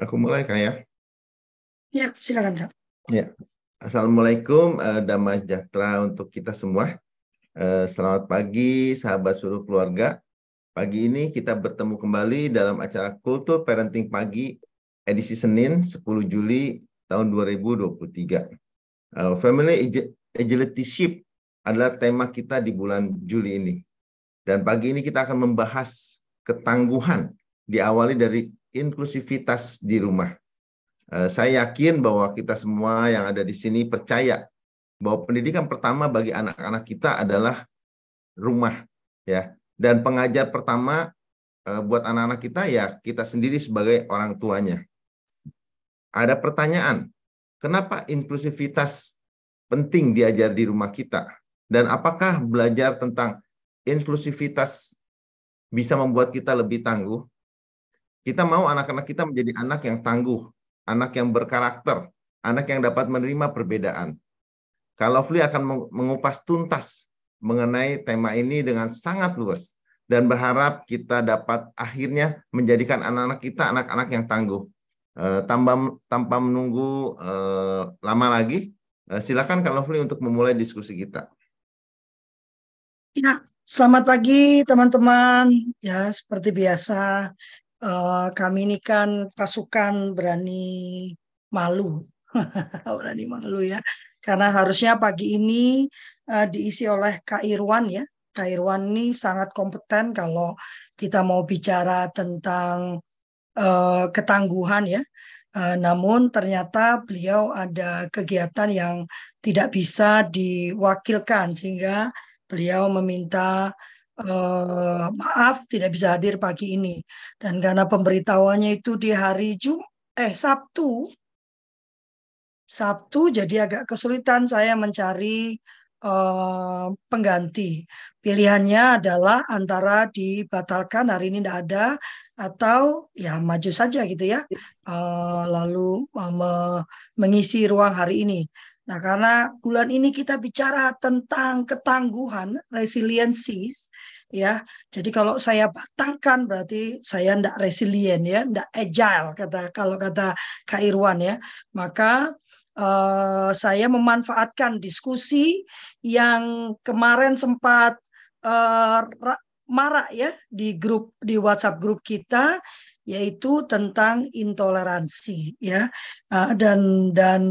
Aku mulai Kak ya. Ya, silakan Kak. Ya. Assalamualaikum, uh, damai sejahtera untuk kita semua. Uh, selamat pagi sahabat seluruh keluarga. Pagi ini kita bertemu kembali dalam acara Kultur Parenting Pagi edisi Senin 10 Juli tahun 2023. Uh, Family Agility Ship adalah tema kita di bulan Juli ini. Dan pagi ini kita akan membahas ketangguhan diawali dari inklusivitas di rumah. Eh, saya yakin bahwa kita semua yang ada di sini percaya bahwa pendidikan pertama bagi anak-anak kita adalah rumah ya dan pengajar pertama eh, buat anak-anak kita ya kita sendiri sebagai orang tuanya. Ada pertanyaan, kenapa inklusivitas penting diajar di rumah kita dan apakah belajar tentang inklusivitas bisa membuat kita lebih tangguh? Kita mau anak-anak kita menjadi anak yang tangguh, anak yang berkarakter, anak yang dapat menerima perbedaan. Kalau Fli akan mengupas tuntas mengenai tema ini dengan sangat luas dan berharap kita dapat akhirnya menjadikan anak-anak kita anak-anak yang tangguh. Uh, tanpa tanpa menunggu uh, lama lagi, uh, silakan Kak Lovely untuk memulai diskusi kita. Ya, selamat pagi teman-teman. Ya, seperti biasa uh, kami ini kan pasukan berani malu, berani malu ya, karena harusnya pagi ini uh, diisi oleh Kak Irwan ya. Kak Irwan ini sangat kompeten kalau kita mau bicara tentang uh, ketangguhan ya. Uh, namun ternyata beliau ada kegiatan yang tidak bisa diwakilkan sehingga beliau meminta uh, maaf tidak bisa hadir pagi ini. Dan karena pemberitahuannya itu di hari Jum eh Sabtu. Sabtu jadi agak kesulitan saya mencari uh, pengganti. Pilihannya adalah antara dibatalkan hari ini tidak ada atau ya maju saja gitu ya. Uh, lalu uh, me mengisi ruang hari ini. Nah, karena bulan ini kita bicara tentang ketangguhan, resiliensis, ya. Jadi kalau saya batangkan berarti saya tidak resilient ya, tidak agile kata kalau kata Kak Irwan ya. Maka uh, saya memanfaatkan diskusi yang kemarin sempat uh, marak ya di grup di WhatsApp grup kita yaitu tentang intoleransi ya uh, dan dan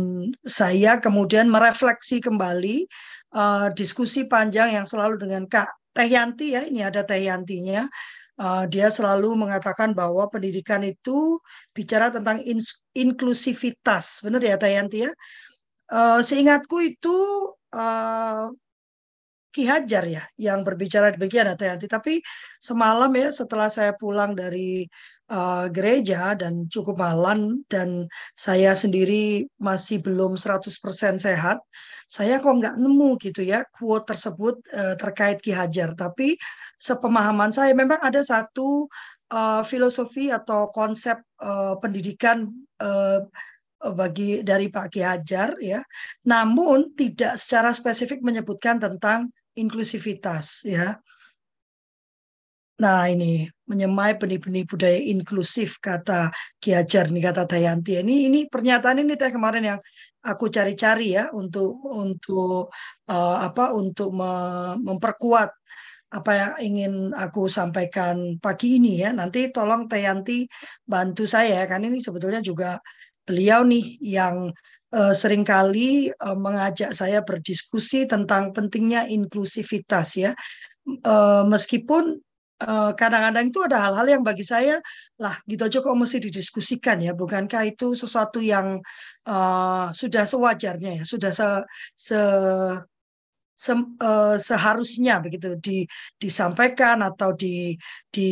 saya kemudian merefleksi kembali uh, diskusi panjang yang selalu dengan Kak Teh Yanti ya, ini ada Teh Yantinya. Uh, dia selalu mengatakan bahwa pendidikan itu bicara tentang in inklusivitas. Benar ya Teh Yanti ya? Uh, seingatku itu uh, Ki Hajar ya yang berbicara demikian Teh Yanti. Tapi semalam ya setelah saya pulang dari uh, gereja dan cukup malam dan saya sendiri masih belum 100% sehat, saya kok nggak nemu gitu ya quote tersebut uh, terkait Ki Hajar. Tapi sepemahaman saya memang ada satu uh, filosofi atau konsep uh, pendidikan uh, bagi dari Pak Ki Hajar ya, namun tidak secara spesifik menyebutkan tentang inklusivitas ya. Nah ini menyemai benih-benih budaya inklusif kata Ki Hajar nih kata Dayanti. Ini ini pernyataan ini teh kemarin yang aku cari-cari ya untuk untuk uh, apa untuk me memperkuat apa yang ingin aku sampaikan pagi ini ya. Nanti tolong Tayanti bantu saya kan ini sebetulnya juga beliau nih yang uh, sering kali uh, mengajak saya berdiskusi tentang pentingnya inklusivitas ya. Uh, meskipun kadang-kadang itu ada hal-hal yang bagi saya lah gitu aja kok mesti didiskusikan ya bukankah itu sesuatu yang uh, sudah sewajarnya ya sudah se, se se, uh, seharusnya begitu di, disampaikan atau di, di,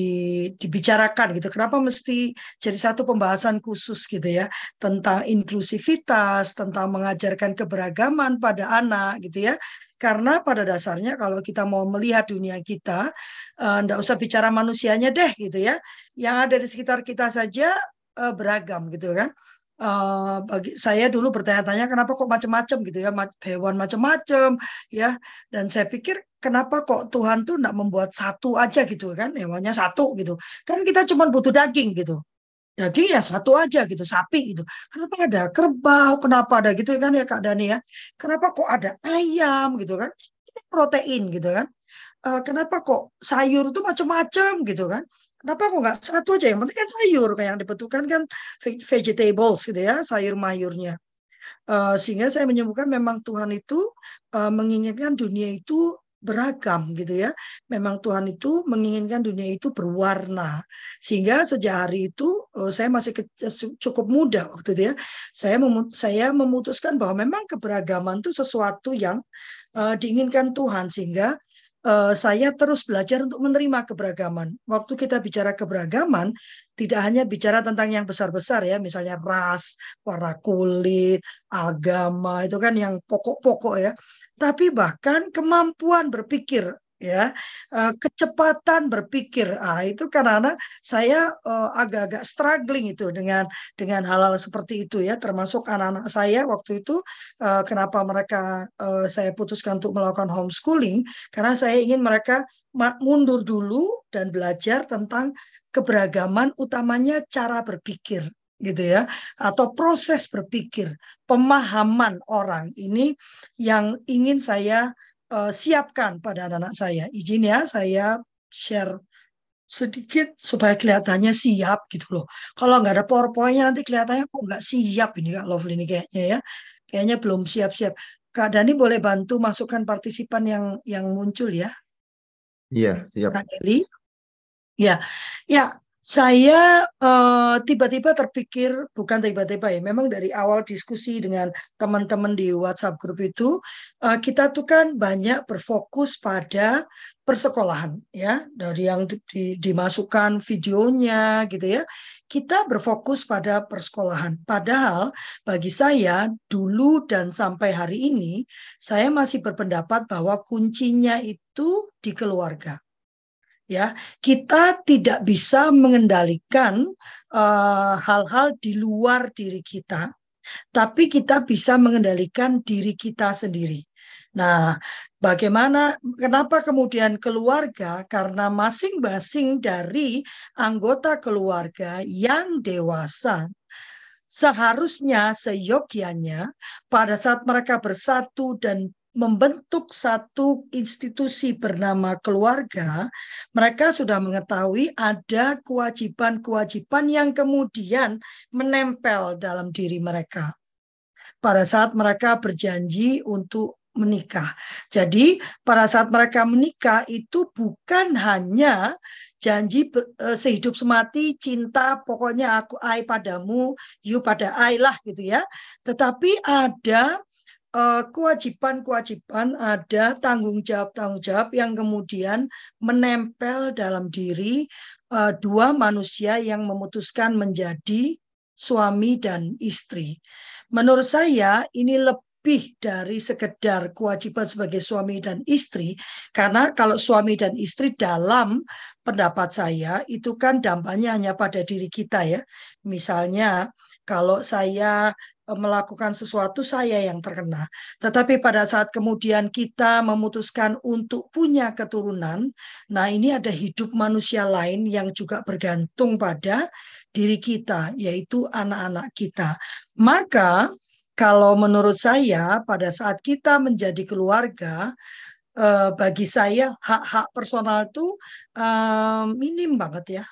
dibicarakan gitu. Kenapa mesti jadi satu pembahasan khusus gitu ya tentang inklusivitas, tentang mengajarkan keberagaman pada anak gitu ya. Karena pada dasarnya kalau kita mau melihat dunia kita, enggak eh, usah bicara manusianya deh gitu ya. Yang ada di sekitar kita saja uh, beragam gitu kan. Uh, bagi saya dulu bertanya-tanya kenapa kok macam-macam gitu ya. Hewan macam-macam ya. Dan saya pikir kenapa kok Tuhan tuh tidak membuat satu aja gitu kan? Hewannya satu gitu. Kan kita cuma butuh daging gitu daging ya satu aja gitu, sapi gitu. Kenapa ada kerbau, kenapa ada gitu kan ya Kak Dani ya? Kenapa kok ada ayam gitu kan? Ini protein gitu kan. Uh, kenapa kok sayur itu macam-macam gitu kan? Kenapa kok nggak satu aja? Yang penting kan sayur kayak yang dibutuhkan kan vegetables gitu ya, sayur mayurnya. Uh, sehingga saya menyebutkan memang Tuhan itu uh, menginginkan dunia itu beragam gitu ya. Memang Tuhan itu menginginkan dunia itu berwarna. Sehingga sejak hari itu uh, saya masih ke, cukup muda waktu itu ya. Saya saya memutuskan bahwa memang keberagaman itu sesuatu yang uh, diinginkan Tuhan sehingga saya terus belajar untuk menerima keberagaman. Waktu kita bicara keberagaman, tidak hanya bicara tentang yang besar-besar ya, misalnya ras, warna kulit, agama, itu kan yang pokok-pokok ya. Tapi bahkan kemampuan berpikir ya uh, kecepatan berpikir. Ah itu karena saya uh, agak-agak struggling itu dengan dengan hal-hal seperti itu ya. Termasuk anak-anak saya waktu itu uh, kenapa mereka uh, saya putuskan untuk melakukan homeschooling? Karena saya ingin mereka mundur dulu dan belajar tentang keberagaman utamanya cara berpikir gitu ya atau proses berpikir pemahaman orang ini yang ingin saya uh, siapkan pada anak-anak saya. Izin ya, saya share sedikit supaya kelihatannya siap gitu loh. Kalau nggak ada powerpointnya nanti kelihatannya kok nggak siap ini Kak Lovely ini kayaknya ya. Kayaknya belum siap-siap. Kak Dani boleh bantu masukkan partisipan yang yang muncul ya. Iya, siap. Kak Eli. Ya, ya saya eh, tiba-tiba uh, terpikir, bukan tiba-tiba ya, memang dari awal diskusi dengan teman-teman di WhatsApp grup itu, uh, kita tuh kan banyak berfokus pada persekolahan, ya, dari yang di, dimasukkan videonya, gitu ya. Kita berfokus pada persekolahan. Padahal bagi saya dulu dan sampai hari ini, saya masih berpendapat bahwa kuncinya itu di keluarga ya kita tidak bisa mengendalikan eh, hal-hal uh, di luar diri kita tapi kita bisa mengendalikan diri kita sendiri. Nah bagaimana kenapa kemudian keluarga? Karena masing-masing dari anggota keluarga yang dewasa seharusnya seyogyanya pada saat mereka bersatu dan membentuk satu institusi bernama keluarga, mereka sudah mengetahui ada kewajiban-kewajiban yang kemudian menempel dalam diri mereka pada saat mereka berjanji untuk menikah. Jadi pada saat mereka menikah itu bukan hanya janji eh, sehidup semati cinta pokoknya aku ai padamu you pada ai lah gitu ya. Tetapi ada kewajiban-kewajiban, ada tanggung jawab-tanggung jawab yang kemudian menempel dalam diri uh, dua manusia yang memutuskan menjadi suami dan istri. Menurut saya ini lebih dari sekedar kewajiban sebagai suami dan istri, karena kalau suami dan istri dalam pendapat saya itu kan dampaknya hanya pada diri kita ya. Misalnya kalau saya Eh, melakukan sesuatu saya yang terkena. Tetapi pada saat kemudian kita memutuskan untuk punya keturunan, nah ini ada hidup manusia lain yang juga bergantung pada diri kita, yaitu anak-anak kita. Maka kalau menurut saya pada saat kita menjadi keluarga, eh, bagi saya hak-hak personal itu eh, minim banget ya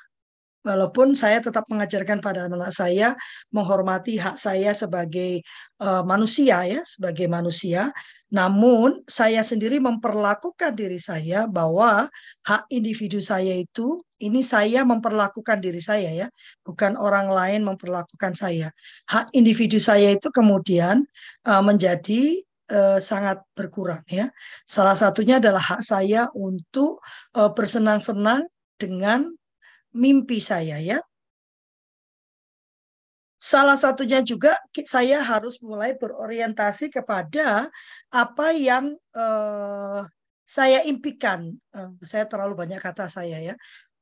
Walaupun saya tetap mengajarkan pada anak-anak saya menghormati hak saya sebagai uh, manusia ya, sebagai manusia, namun saya sendiri memperlakukan diri saya bahwa hak individu saya itu ini saya memperlakukan diri saya ya, bukan orang lain memperlakukan saya. Hak individu saya itu kemudian uh, menjadi uh, sangat berkurang ya. Salah satunya adalah hak saya untuk bersenang-senang dengan mimpi saya ya. Salah satunya juga saya harus mulai berorientasi kepada apa yang uh, saya impikan. Uh, saya terlalu banyak kata saya ya.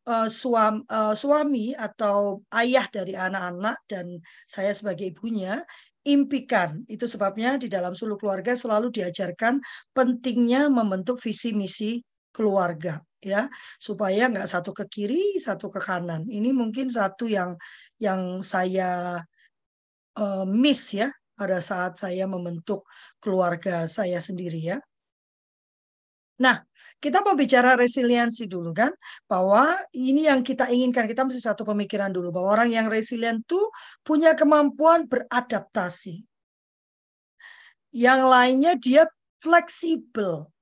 Uh, suami, uh, suami atau ayah dari anak-anak dan saya sebagai ibunya impikan. Itu sebabnya di dalam suluk keluarga selalu diajarkan pentingnya membentuk visi misi keluarga ya. Supaya nggak satu ke kiri satu ke kanan. Ini mungkin satu yang yang saya uh, miss ya pada saat saya membentuk keluarga saya sendiri ya. Nah, kita mau bicara resiliensi dulu kan, bahwa ini yang kita inginkan, kita mesti satu pemikiran dulu, bahwa orang yang resilient itu punya kemampuan beradaptasi. Yang lainnya dia fleksibel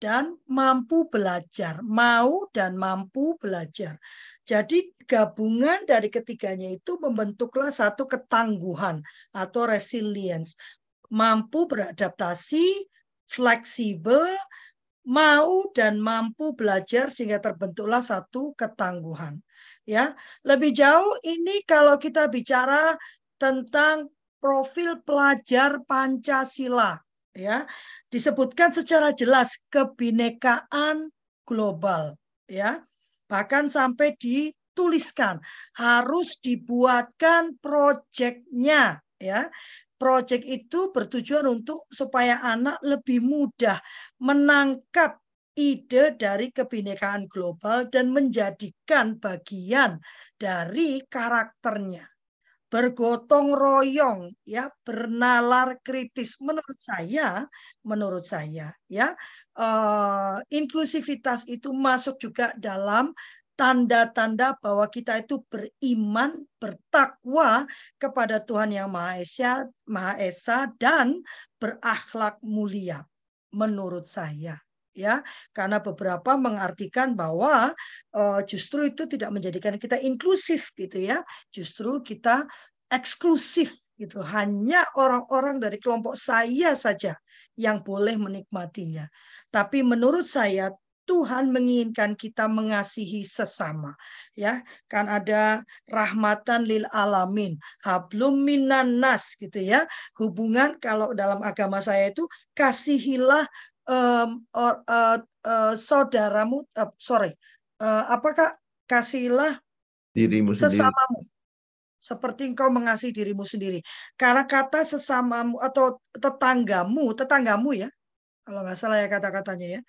dan mampu belajar, mau dan mampu belajar. Jadi gabungan dari ketiganya itu membentuklah satu ketangguhan atau resilience. Mampu beradaptasi, fleksibel, mau dan mampu belajar sehingga terbentuklah satu ketangguhan. Ya, lebih jauh ini kalau kita bicara tentang profil pelajar Pancasila, ya, disebutkan secara jelas kebinekaan global, ya. Bahkan sampai dituliskan harus dibuatkan proyeknya, ya Project itu bertujuan untuk supaya anak lebih mudah menangkap ide dari kebinekaan global dan menjadikan bagian dari karakternya. Bergotong royong ya, bernalar kritis. Menurut saya, menurut saya ya, uh, inklusivitas itu masuk juga dalam tanda-tanda bahwa kita itu beriman, bertakwa kepada Tuhan yang Maha Esa, Maha Esa dan berakhlak mulia menurut saya ya karena beberapa mengartikan bahwa uh, justru itu tidak menjadikan kita inklusif gitu ya. Justru kita eksklusif gitu hanya orang-orang dari kelompok saya saja yang boleh menikmatinya. Tapi menurut saya Tuhan menginginkan kita mengasihi sesama ya. Kan ada rahmatan lil alamin hablum minan nas gitu ya. Hubungan kalau dalam agama saya itu kasihilah um, or, uh, uh, saudaramu uh, sorry uh, apakah kasihilah dirimu sesamamu? Seperti engkau mengasihi dirimu sendiri. Karena kata sesamamu atau tetanggamu tetanggamu ya kalau nggak salah ya kata-katanya ya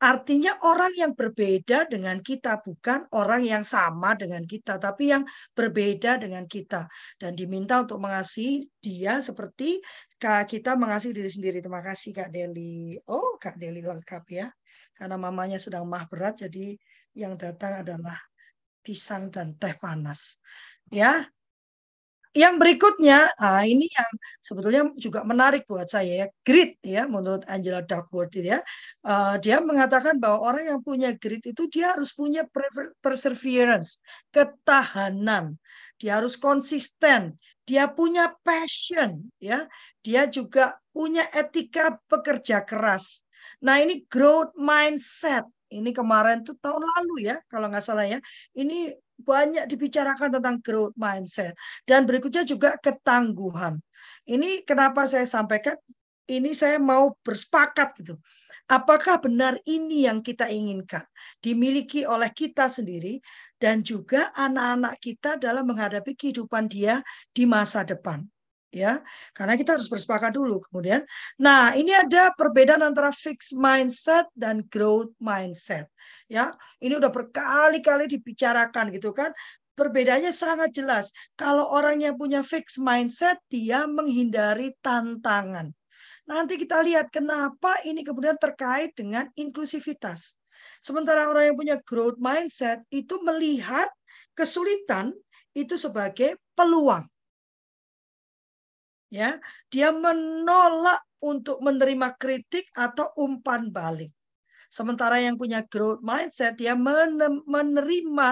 Artinya orang yang berbeda dengan kita, bukan orang yang sama dengan kita, tapi yang berbeda dengan kita. Dan diminta untuk mengasihi dia seperti kita mengasihi diri sendiri. Terima kasih Kak Deli. Oh, Kak Deli lengkap ya. Karena mamanya sedang mah berat, jadi yang datang adalah pisang dan teh panas. Ya, yang berikutnya, ah, ini yang sebetulnya juga menarik buat saya ya, grit ya menurut Angela Duckworth ya. Uh, dia mengatakan bahwa orang yang punya grit itu dia harus punya perseverance, ketahanan. Dia harus konsisten, dia punya passion ya. Dia juga punya etika pekerja keras. Nah, ini growth mindset. Ini kemarin tuh tahun lalu ya, kalau nggak salah ya. Ini banyak dibicarakan tentang growth mindset dan berikutnya juga ketangguhan. Ini kenapa saya sampaikan ini saya mau bersepakat gitu. Apakah benar ini yang kita inginkan dimiliki oleh kita sendiri dan juga anak-anak kita dalam menghadapi kehidupan dia di masa depan? Ya. Karena kita harus bersepakat dulu kemudian. Nah ini ada perbedaan antara fixed mindset dan growth mindset ya. Ini udah berkali-kali dibicarakan gitu kan. Perbedaannya sangat jelas. Kalau orang yang punya fixed mindset dia menghindari tantangan. Nanti kita lihat kenapa ini kemudian terkait dengan inklusivitas. Sementara orang yang punya growth mindset itu melihat kesulitan itu sebagai peluang ya dia menolak untuk menerima kritik atau umpan balik. Sementara yang punya growth mindset dia menerima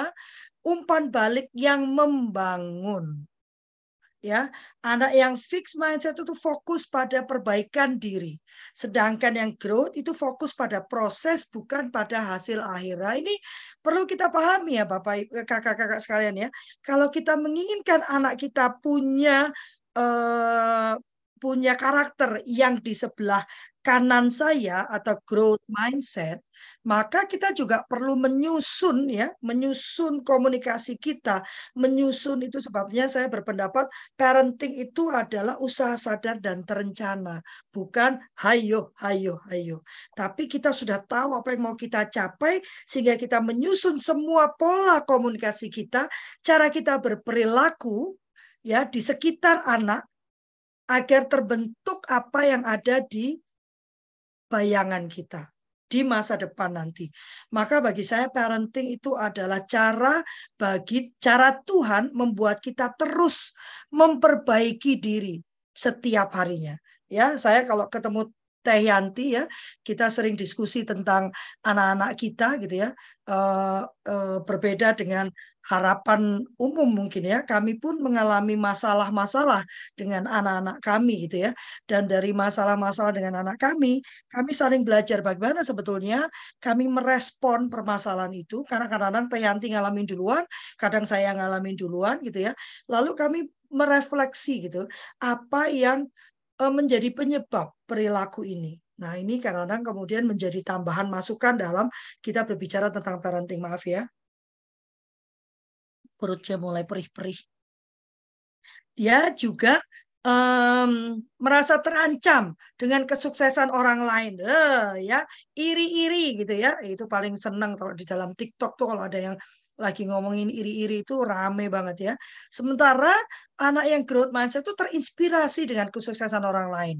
umpan balik yang membangun. Ya anak yang fix mindset itu fokus pada perbaikan diri. Sedangkan yang growth itu fokus pada proses bukan pada hasil akhir. Nah, ini perlu kita pahami ya bapak kakak-kakak sekalian ya. Kalau kita menginginkan anak kita punya uh, punya karakter yang di sebelah kanan saya atau growth mindset, maka kita juga perlu menyusun ya, menyusun komunikasi kita, menyusun itu sebabnya saya berpendapat parenting itu adalah usaha sadar dan terencana, bukan hayo hayo hayo. Tapi kita sudah tahu apa yang mau kita capai sehingga kita menyusun semua pola komunikasi kita, cara kita berperilaku ya di sekitar anak agar terbentuk apa yang ada di bayangan kita di masa depan nanti. Maka bagi saya parenting itu adalah cara bagi cara Tuhan membuat kita terus memperbaiki diri setiap harinya. Ya, saya kalau ketemu Teh Yanti ya, kita sering diskusi tentang anak-anak kita gitu ya. Uh, uh, berbeda dengan harapan umum mungkin ya. Kami pun mengalami masalah-masalah dengan anak-anak kami gitu ya. Dan dari masalah-masalah dengan anak kami, kami saling belajar bagaimana sebetulnya kami merespon permasalahan itu. Karena kadang-kadang Tayanti ngalamin duluan, kadang saya ngalamin duluan gitu ya. Lalu kami merefleksi gitu, apa yang eh, menjadi penyebab perilaku ini. Nah, ini kadang-kadang kemudian menjadi tambahan masukan dalam kita berbicara tentang parenting. Maaf ya perutnya mulai perih-perih. Dia juga um, merasa terancam dengan kesuksesan orang lain, uh, ya iri-iri gitu ya. Itu paling senang kalau di dalam TikTok tuh kalau ada yang lagi ngomongin iri-iri itu rame banget ya. Sementara anak yang growth mindset itu terinspirasi dengan kesuksesan orang lain.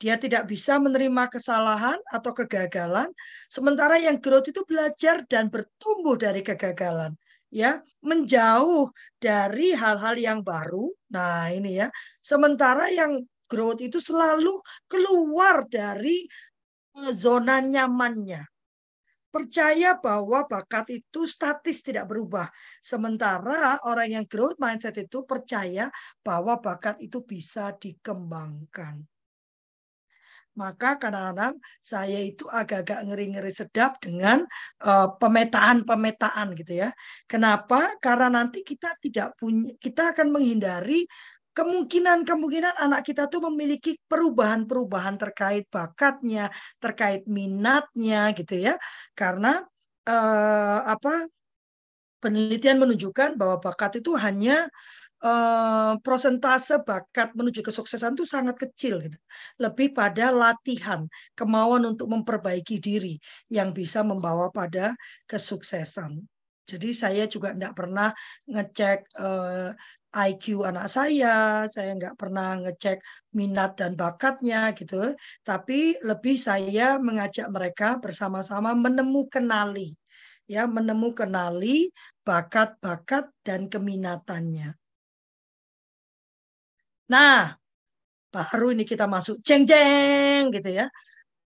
Dia tidak bisa menerima kesalahan atau kegagalan, sementara yang growth itu belajar dan bertumbuh dari kegagalan ya menjauh dari hal-hal yang baru. Nah, ini ya. Sementara yang growth itu selalu keluar dari eh, zona nyamannya. Percaya bahwa bakat itu statis tidak berubah. Sementara orang yang growth mindset itu percaya bahwa bakat itu bisa dikembangkan maka kadang-kadang saya itu agak-agak ngeri-ngeri sedap dengan uh, pemetaan-pemetaan gitu ya. Kenapa? Karena nanti kita tidak punya kita akan menghindari kemungkinan-kemungkinan anak kita tuh memiliki perubahan-perubahan terkait bakatnya, terkait minatnya gitu ya. Karena uh, apa penelitian menunjukkan bahwa bakat itu hanya eh, prosentase bakat menuju kesuksesan itu sangat kecil gitu. Lebih pada latihan, kemauan untuk memperbaiki diri yang bisa membawa pada kesuksesan. Jadi saya juga tidak pernah ngecek eh, IQ anak saya, saya nggak pernah ngecek minat dan bakatnya gitu. Tapi lebih saya mengajak mereka bersama-sama menemukan kenali ya menemukan kenali bakat-bakat dan keminatannya. Nah, baru ini kita masuk jeng-jeng gitu ya.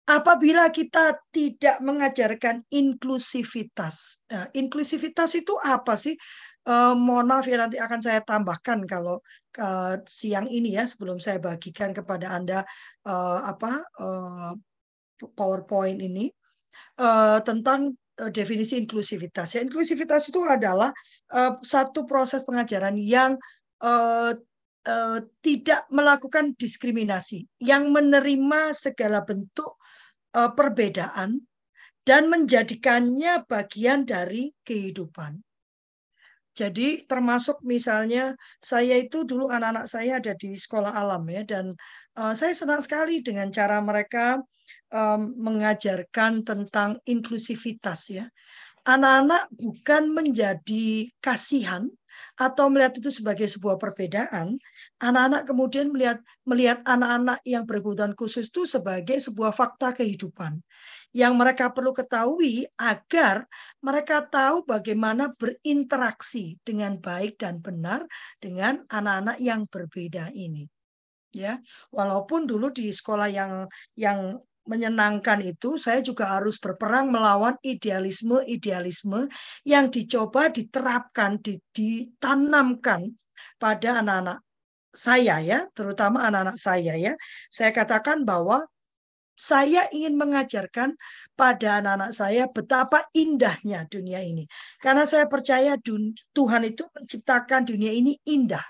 Apabila kita tidak mengajarkan inklusivitas. Nah, inklusivitas itu apa sih? Eh, mohon maaf ya nanti akan saya tambahkan kalau uh, siang ini ya sebelum saya bagikan kepada Anda uh, apa uh, PowerPoint ini uh, tentang definisi inklusivitas. Ya, inklusivitas itu adalah uh, satu proses pengajaran yang uh, Eh, tidak melakukan diskriminasi, yang menerima segala bentuk uh, perbedaan dan menjadikannya bagian dari kehidupan. Jadi termasuk misalnya saya itu dulu anak-anak saya ada di sekolah alam ya dan uh, saya senang sekali dengan cara mereka um, mengajarkan tentang inklusivitas ya. Anak-anak bukan menjadi kasihan atau melihat itu sebagai sebuah perbedaan, anak-anak kemudian melihat melihat anak-anak yang berkebutuhan khusus itu sebagai sebuah fakta kehidupan yang mereka perlu ketahui agar mereka tahu bagaimana berinteraksi dengan baik dan benar dengan anak-anak yang berbeda ini ya walaupun dulu di sekolah yang yang menyenangkan itu, saya juga harus berperang melawan idealisme-idealisme yang dicoba diterapkan, ditanamkan pada anak-anak saya ya, terutama anak-anak saya ya. Saya katakan bahwa saya ingin mengajarkan pada anak-anak saya betapa indahnya dunia ini. Karena saya percaya Tuhan itu menciptakan dunia ini indah.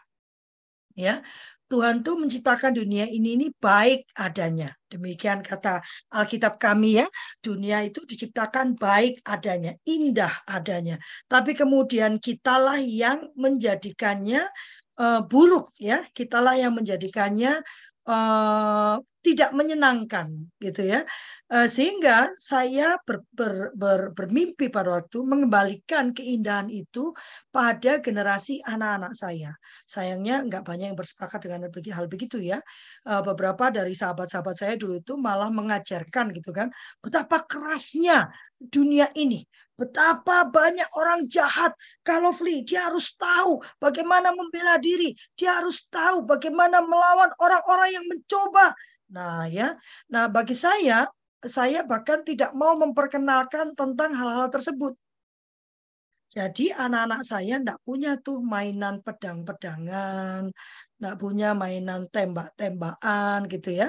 Ya, Tuhan tuh menciptakan dunia ini ini baik adanya. Demikian kata Alkitab kami ya. Dunia itu diciptakan baik adanya, indah adanya. Tapi kemudian kitalah yang menjadikannya uh, buruk ya. Kitalah yang menjadikannya uh, tidak menyenangkan gitu ya uh, sehingga saya ber, ber, ber, bermimpi pada waktu mengembalikan keindahan itu pada generasi anak-anak saya sayangnya nggak banyak yang bersepakat dengan hal begitu ya uh, beberapa dari sahabat-sahabat saya dulu itu malah mengajarkan gitu kan betapa kerasnya dunia ini Betapa banyak orang jahat. Kalau flee, dia harus tahu bagaimana membela diri. Dia harus tahu bagaimana melawan orang-orang yang mencoba. Nah ya, nah bagi saya, saya bahkan tidak mau memperkenalkan tentang hal-hal tersebut. Jadi anak-anak saya tidak punya tuh mainan pedang-pedangan, tidak punya mainan tembak-tembakan gitu ya.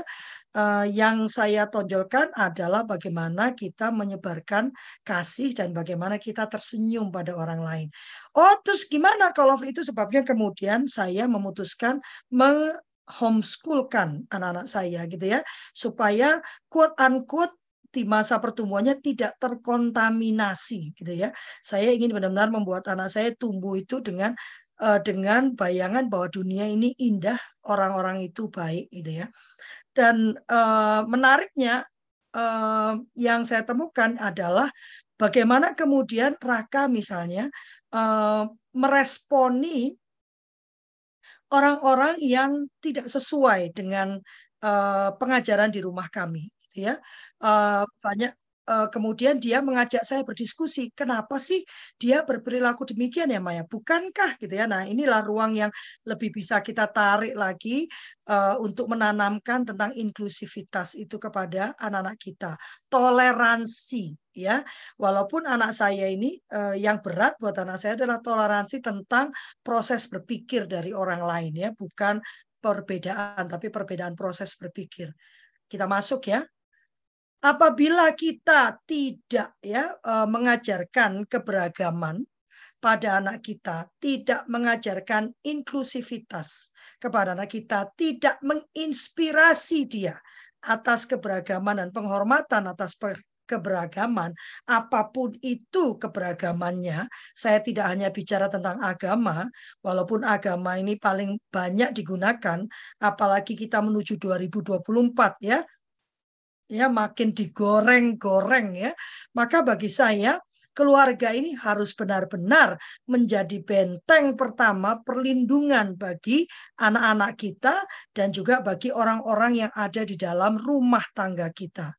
Uh, yang saya tonjolkan adalah bagaimana kita menyebarkan kasih dan bagaimana kita tersenyum pada orang lain. Oh, terus gimana kalau itu sebabnya kemudian saya memutuskan homeschookan anak-anak saya gitu ya supaya quote unquote di masa pertumbuhannya tidak terkontaminasi gitu ya. Saya ingin benar-benar membuat anak saya tumbuh itu dengan uh, dengan bayangan bahwa dunia ini indah, orang-orang itu baik gitu ya. Dan uh, menariknya uh, yang saya temukan adalah bagaimana kemudian Raka misalnya uh, meresponi orang-orang yang tidak sesuai dengan uh, pengajaran di rumah kami gitu ya. Uh, banyak kemudian dia mengajak saya berdiskusi kenapa sih dia berperilaku demikian ya Maya bukankah gitu ya? Nah inilah ruang yang lebih bisa kita tarik lagi uh, untuk menanamkan tentang inklusivitas itu kepada anak-anak kita. Toleransi ya. Walaupun anak saya ini uh, yang berat buat anak saya adalah toleransi tentang proses berpikir dari orang lain ya. Bukan perbedaan tapi perbedaan proses berpikir. Kita masuk ya apabila kita tidak ya eh, mengajarkan keberagaman pada anak kita, tidak mengajarkan inklusivitas kepada anak kita, tidak menginspirasi dia atas keberagaman dan penghormatan atas keberagaman, apa pun itu keberagamannya. Saya tidak hanya bicara tentang agama, walaupun agama ini paling banyak digunakan, apalagi kita menuju 2024 ya, ya makin digoreng-goreng ya. Maka bagi saya keluarga ini harus benar-benar menjadi benteng pertama perlindungan bagi anak-anak kita dan juga bagi orang-orang yang ada di dalam rumah tangga kita.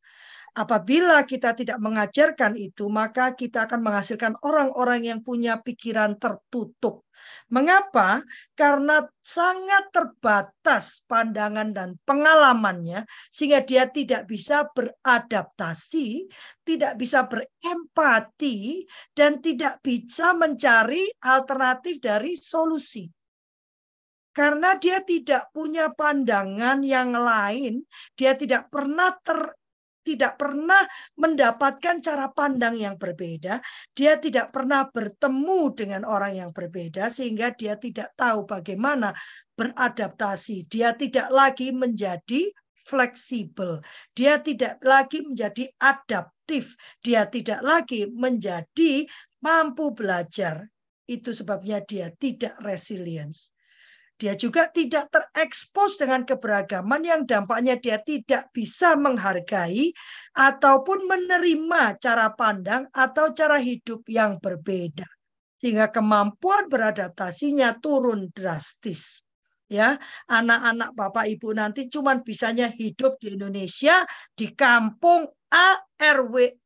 Apabila kita tidak mengajarkan itu, maka kita akan menghasilkan orang-orang yang punya pikiran tertutup. Mengapa? Karena sangat terbatas pandangan dan pengalamannya, sehingga dia tidak bisa beradaptasi, tidak bisa berempati, dan tidak bisa mencari alternatif dari solusi karena dia tidak punya pandangan yang lain, dia tidak pernah ter, tidak pernah mendapatkan cara pandang yang berbeda, dia tidak pernah bertemu dengan orang yang berbeda sehingga dia tidak tahu bagaimana beradaptasi. Dia tidak lagi menjadi fleksibel. Dia tidak lagi menjadi adaptif. Dia tidak lagi menjadi mampu belajar. Itu sebabnya dia tidak resilience. Dia juga tidak terekspos dengan keberagaman yang dampaknya dia tidak bisa menghargai ataupun menerima cara pandang atau cara hidup yang berbeda. Sehingga kemampuan beradaptasinya turun drastis. Ya, anak-anak Bapak Ibu nanti cuman bisanya hidup di Indonesia di kampung A RW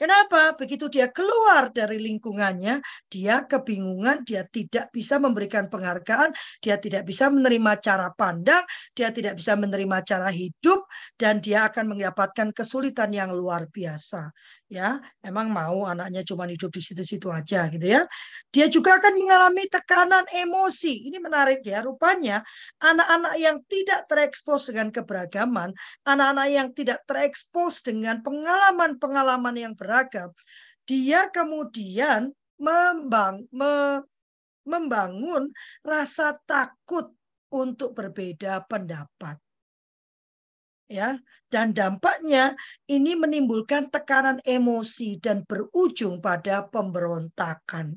Kenapa? Begitu dia keluar dari lingkungannya, dia kebingungan, dia tidak bisa memberikan penghargaan, dia tidak bisa menerima cara pandang, dia tidak bisa menerima cara hidup, dan dia akan mendapatkan kesulitan yang luar biasa ya emang mau anaknya cuma hidup di situ-situ aja gitu ya dia juga akan mengalami tekanan emosi ini menarik ya rupanya anak-anak yang tidak terekspos dengan keberagaman anak-anak yang tidak terekspos dengan pengalaman-pengalaman yang beragam dia kemudian membang me, membangun rasa takut untuk berbeda pendapat. Ya, dan dampaknya ini menimbulkan tekanan emosi dan berujung pada pemberontakan.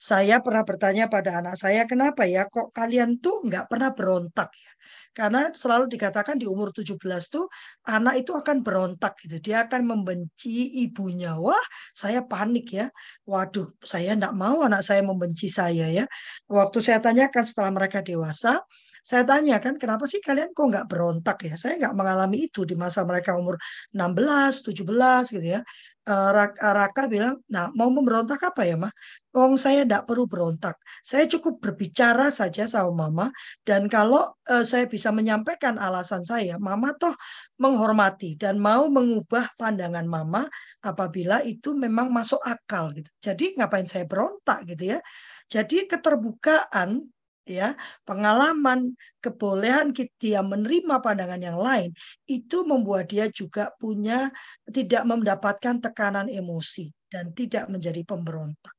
Saya pernah bertanya pada anak saya, kenapa ya kok kalian tuh nggak pernah berontak ya? Karena selalu dikatakan di umur 17 tuh anak itu akan berontak gitu. Dia akan membenci ibunya. Wah, saya panik ya. Waduh, saya enggak mau anak saya membenci saya ya. Waktu saya tanyakan setelah mereka dewasa, saya tanya kan, kenapa sih kalian kok nggak berontak ya? Saya nggak mengalami itu di masa mereka umur 16, 17 gitu ya. Eh, Raka bilang, nah mau memberontak apa ya, mah? Oh, saya tidak perlu berontak. Saya cukup berbicara saja sama mama. Dan kalau uh, saya bisa menyampaikan alasan saya, mama toh menghormati dan mau mengubah pandangan mama apabila itu memang masuk akal gitu. Jadi ngapain saya berontak gitu ya? Jadi keterbukaan ya pengalaman kebolehan dia menerima pandangan yang lain itu membuat dia juga punya tidak mendapatkan tekanan emosi dan tidak menjadi pemberontak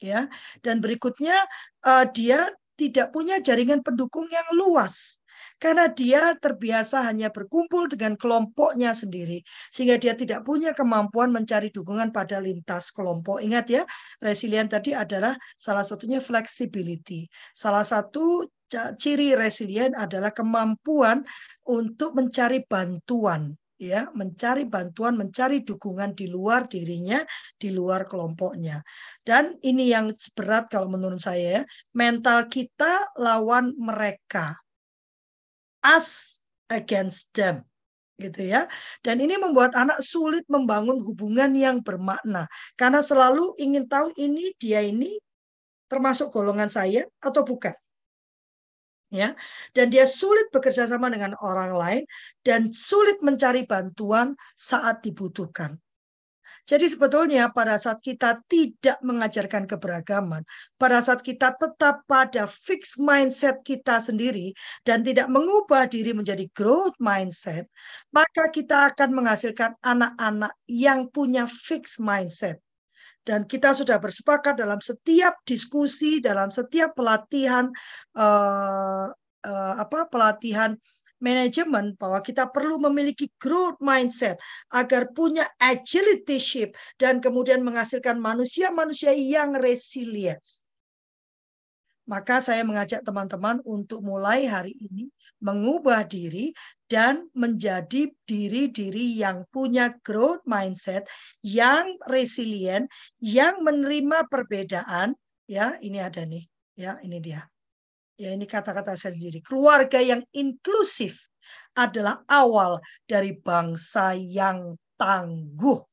ya. Dan berikutnya uh, dia tidak punya jaringan pendukung yang luas karena dia terbiasa hanya berkumpul dengan kelompoknya sendiri sehingga dia tidak punya kemampuan mencari dukungan pada lintas kelompok. Ingat ya, resilient tadi adalah salah satunya flexibility. Salah satu ciri resilient adalah kemampuan untuk mencari bantuan ya mencari bantuan mencari dukungan di luar dirinya di luar kelompoknya dan ini yang berat kalau menurut saya ya mental kita lawan mereka us against them gitu ya. Dan ini membuat anak sulit membangun hubungan yang bermakna karena selalu ingin tahu ini dia ini termasuk golongan saya atau bukan. Ya. Dan dia sulit bekerja sama dengan orang lain dan sulit mencari bantuan saat dibutuhkan. Jadi sebetulnya pada saat kita tidak mengajarkan keberagaman, pada saat kita tetap pada fixed mindset kita sendiri dan tidak mengubah diri menjadi growth mindset, maka kita akan menghasilkan anak-anak yang punya fixed mindset. Dan kita sudah bersepakat dalam setiap diskusi, dalam setiap pelatihan, uh, uh, apa pelatihan manajemen bahwa kita perlu memiliki growth mindset agar punya agility ship dan kemudian menghasilkan manusia-manusia yang resilient. Maka saya mengajak teman-teman untuk mulai hari ini mengubah diri dan menjadi diri-diri yang punya growth mindset, yang resilient, yang menerima perbedaan. Ya, ini ada nih. Ya, ini dia. Ya ini kata-kata saya sendiri. Keluarga yang inklusif adalah awal dari bangsa yang tangguh.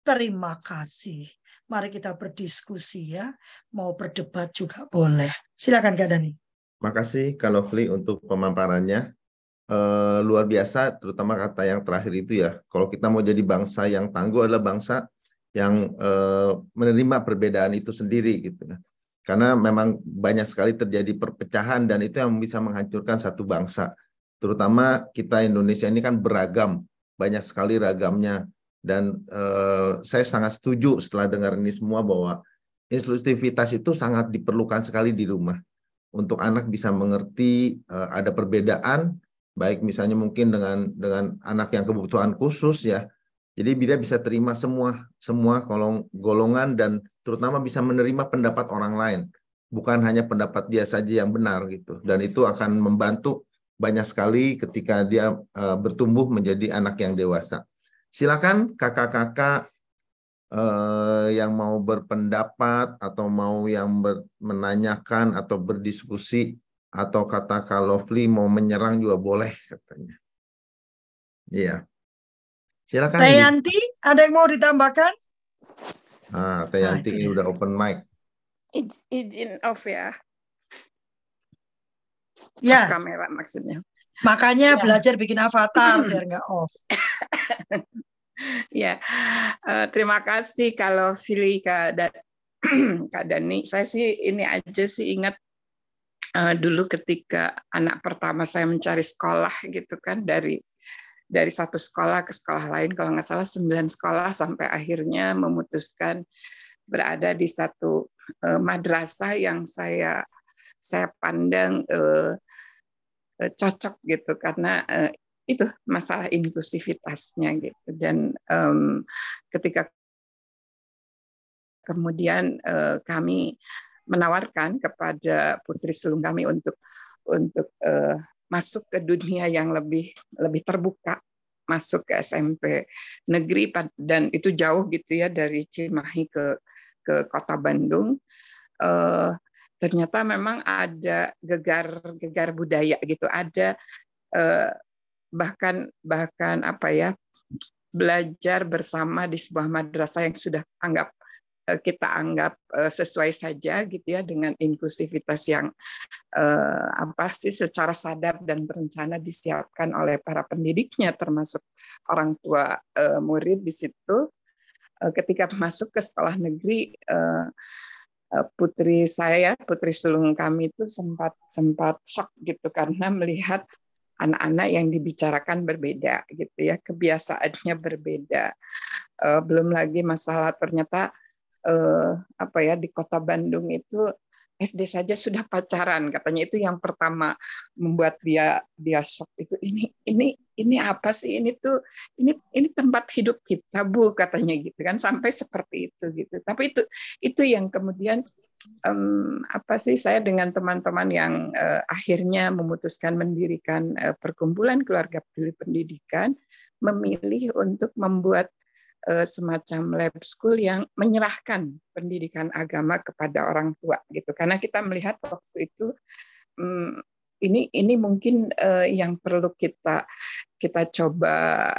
Terima kasih. Mari kita berdiskusi ya. Mau berdebat juga boleh. Silakan Kak Dani. Makasih Kak Lovely untuk pemaparannya. Uh, luar biasa, terutama kata yang terakhir itu ya. Kalau kita mau jadi bangsa yang tangguh adalah bangsa yang uh, menerima perbedaan itu sendiri gitu. Karena memang banyak sekali terjadi perpecahan dan itu yang bisa menghancurkan satu bangsa. Terutama kita Indonesia ini kan beragam, banyak sekali ragamnya. Dan eh, saya sangat setuju setelah dengar ini semua bahwa inklusivitas itu sangat diperlukan sekali di rumah. Untuk anak bisa mengerti eh, ada perbedaan baik misalnya mungkin dengan dengan anak yang kebutuhan khusus ya. Jadi dia bisa terima semua semua golong, golongan dan terutama bisa menerima pendapat orang lain, bukan hanya pendapat dia saja yang benar gitu. Dan itu akan membantu banyak sekali ketika dia uh, bertumbuh menjadi anak yang dewasa. Silakan kakak-kakak uh, yang mau berpendapat atau mau yang ber, menanyakan atau berdiskusi atau kata Kak Lovely mau menyerang juga boleh katanya. Iya. Silakan. Teh Yanti, ada yang mau ditambahkan? Ah, Teh ah, Yanti ini udah open mic. Izin off ya. Ya. Off kamera maksudnya. Makanya ya. belajar bikin avatar biar nggak off. ya, uh, terima kasih kalau Fili Kak, da Kak Dani. Saya sih ini aja sih ingat uh, dulu ketika anak pertama saya mencari sekolah gitu kan dari dari satu sekolah ke sekolah lain kalau nggak salah sembilan sekolah sampai akhirnya memutuskan berada di satu uh, madrasah yang saya saya pandang uh, uh, cocok gitu. Karena uh, itu masalah inklusivitasnya gitu. Dan um, ketika kemudian uh, kami menawarkan kepada putri sulung kami untuk untuk uh, masuk ke dunia yang lebih lebih terbuka masuk ke SMP negeri dan itu jauh gitu ya dari Cimahi ke ke kota Bandung. Uh, ternyata memang ada gegar-gegar budaya gitu. Ada uh, bahkan bahkan apa ya belajar bersama di sebuah madrasah yang sudah anggap kita anggap eh, sesuai saja gitu ya dengan inklusivitas yang eh, apa sih secara sadar dan berencana disiapkan oleh para pendidiknya termasuk orang tua murid di situ. Ketika masuk ke sekolah negeri putri saya putri sulung kami itu sempat sempat shock gitu karena melihat anak-anak yang dibicarakan berbeda gitu ya kebiasaannya berbeda. Belum lagi masalah ternyata uh, apa ya di kota Bandung itu SD saja sudah pacaran. Katanya itu yang pertama membuat dia dia shock. Itu ini ini ini apa sih? Ini tuh ini ini tempat hidup kita bu katanya gitu kan sampai seperti itu gitu. Tapi itu itu yang kemudian um, apa sih saya dengan teman-teman yang uh, akhirnya memutuskan mendirikan uh, perkumpulan keluarga peduli pendidikan memilih untuk membuat semacam lab school yang menyerahkan pendidikan agama kepada orang tua gitu. Karena kita melihat waktu itu um, ini ini mungkin uh, yang perlu kita kita coba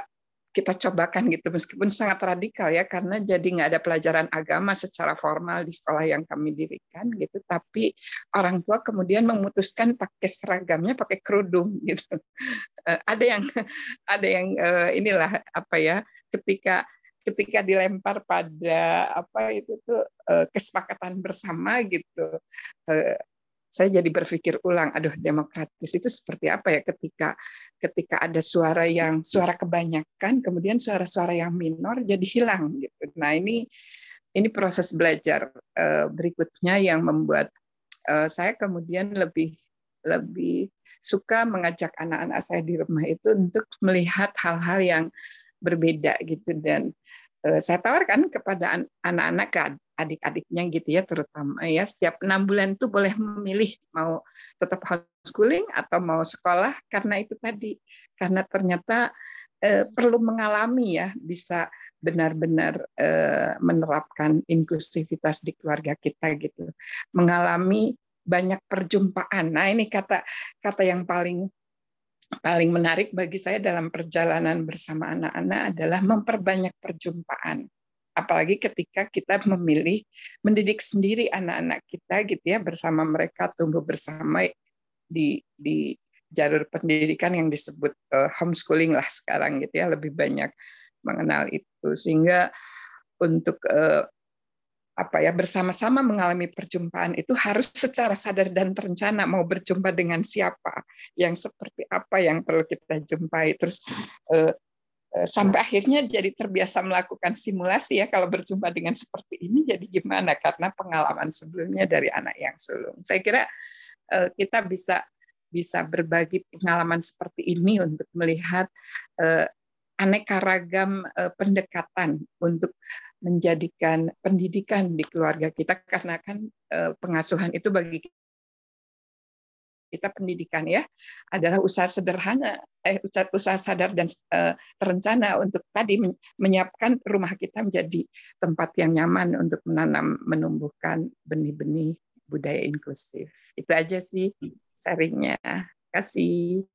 kita cobakan gitu. Meskipun sangat radikal ya karena jadi nggak ada pelajaran agama secara formal di sekolah yang kami dirikan gitu. Tapi orang tua kemudian memutuskan pakai seragamnya pakai kerudung gitu. Eh, ada yang ada yang eh, inilah apa ya ketika ketika dilempar pada apa itu tuh eh, kesepakatan bersama gitu saya jadi berpikir ulang, aduh demokratis itu seperti apa ya ketika ketika ada suara yang suara kebanyakan, kemudian suara-suara yang minor jadi hilang gitu. Nah ini ini proses belajar uh, berikutnya yang membuat saya kemudian lebih lebih suka mengajak anak-anak saya di rumah itu untuk melihat hal-hal yang berbeda gitu. Dan uh, saya tawarkan kepada anak-anak adik-adiknya gitu ya terutama ya setiap enam bulan itu boleh memilih mau tetap homeschooling atau mau sekolah karena itu tadi. Karena ternyata eh, perlu mengalami ya bisa benar-benar eh, menerapkan inklusivitas di keluarga kita gitu. Mengalami banyak perjumpaan. Nah ini kata kata yang paling paling menarik bagi saya dalam perjalanan bersama anak-anak adalah memperbanyak perjumpaan. Apalagi ketika kita memilih mendidik sendiri anak-anak kita gitu ya bersama mereka tumbuh bersama di di jalur pendidikan yang disebut uh, homeschooling lah sekarang gitu ya lebih banyak mengenal itu. Sehingga untuk uh, apa ya bersama-sama mengalami perjumpaan itu harus secara sadar dan terencana mau berjumpa dengan siapa yang seperti apa yang perlu kita jumpai terus uh, Eh, sampai akhirnya jadi terbiasa melakukan simulasi ya kalau berjumpa dengan seperti ini jadi gimana karena pengalaman sebelumnya dari anak yang sulung. Saya kira eh, kita bisa bisa berbagi pengalaman seperti ini untuk melihat eh, aneka ragam pendekatan untuk menjadikan pendidikan di keluarga kita. Karena kan pengasuhan itu bagi kita pendidikan ya adalah usaha sederhana eh usaha sadar dan uh, terencana untuk tadi menyiapkan rumah kita menjadi tempat yang nyaman untuk menanam menumbuhkan benih-benih budaya inklusif. Itu aja sih sharingnya. Kasih.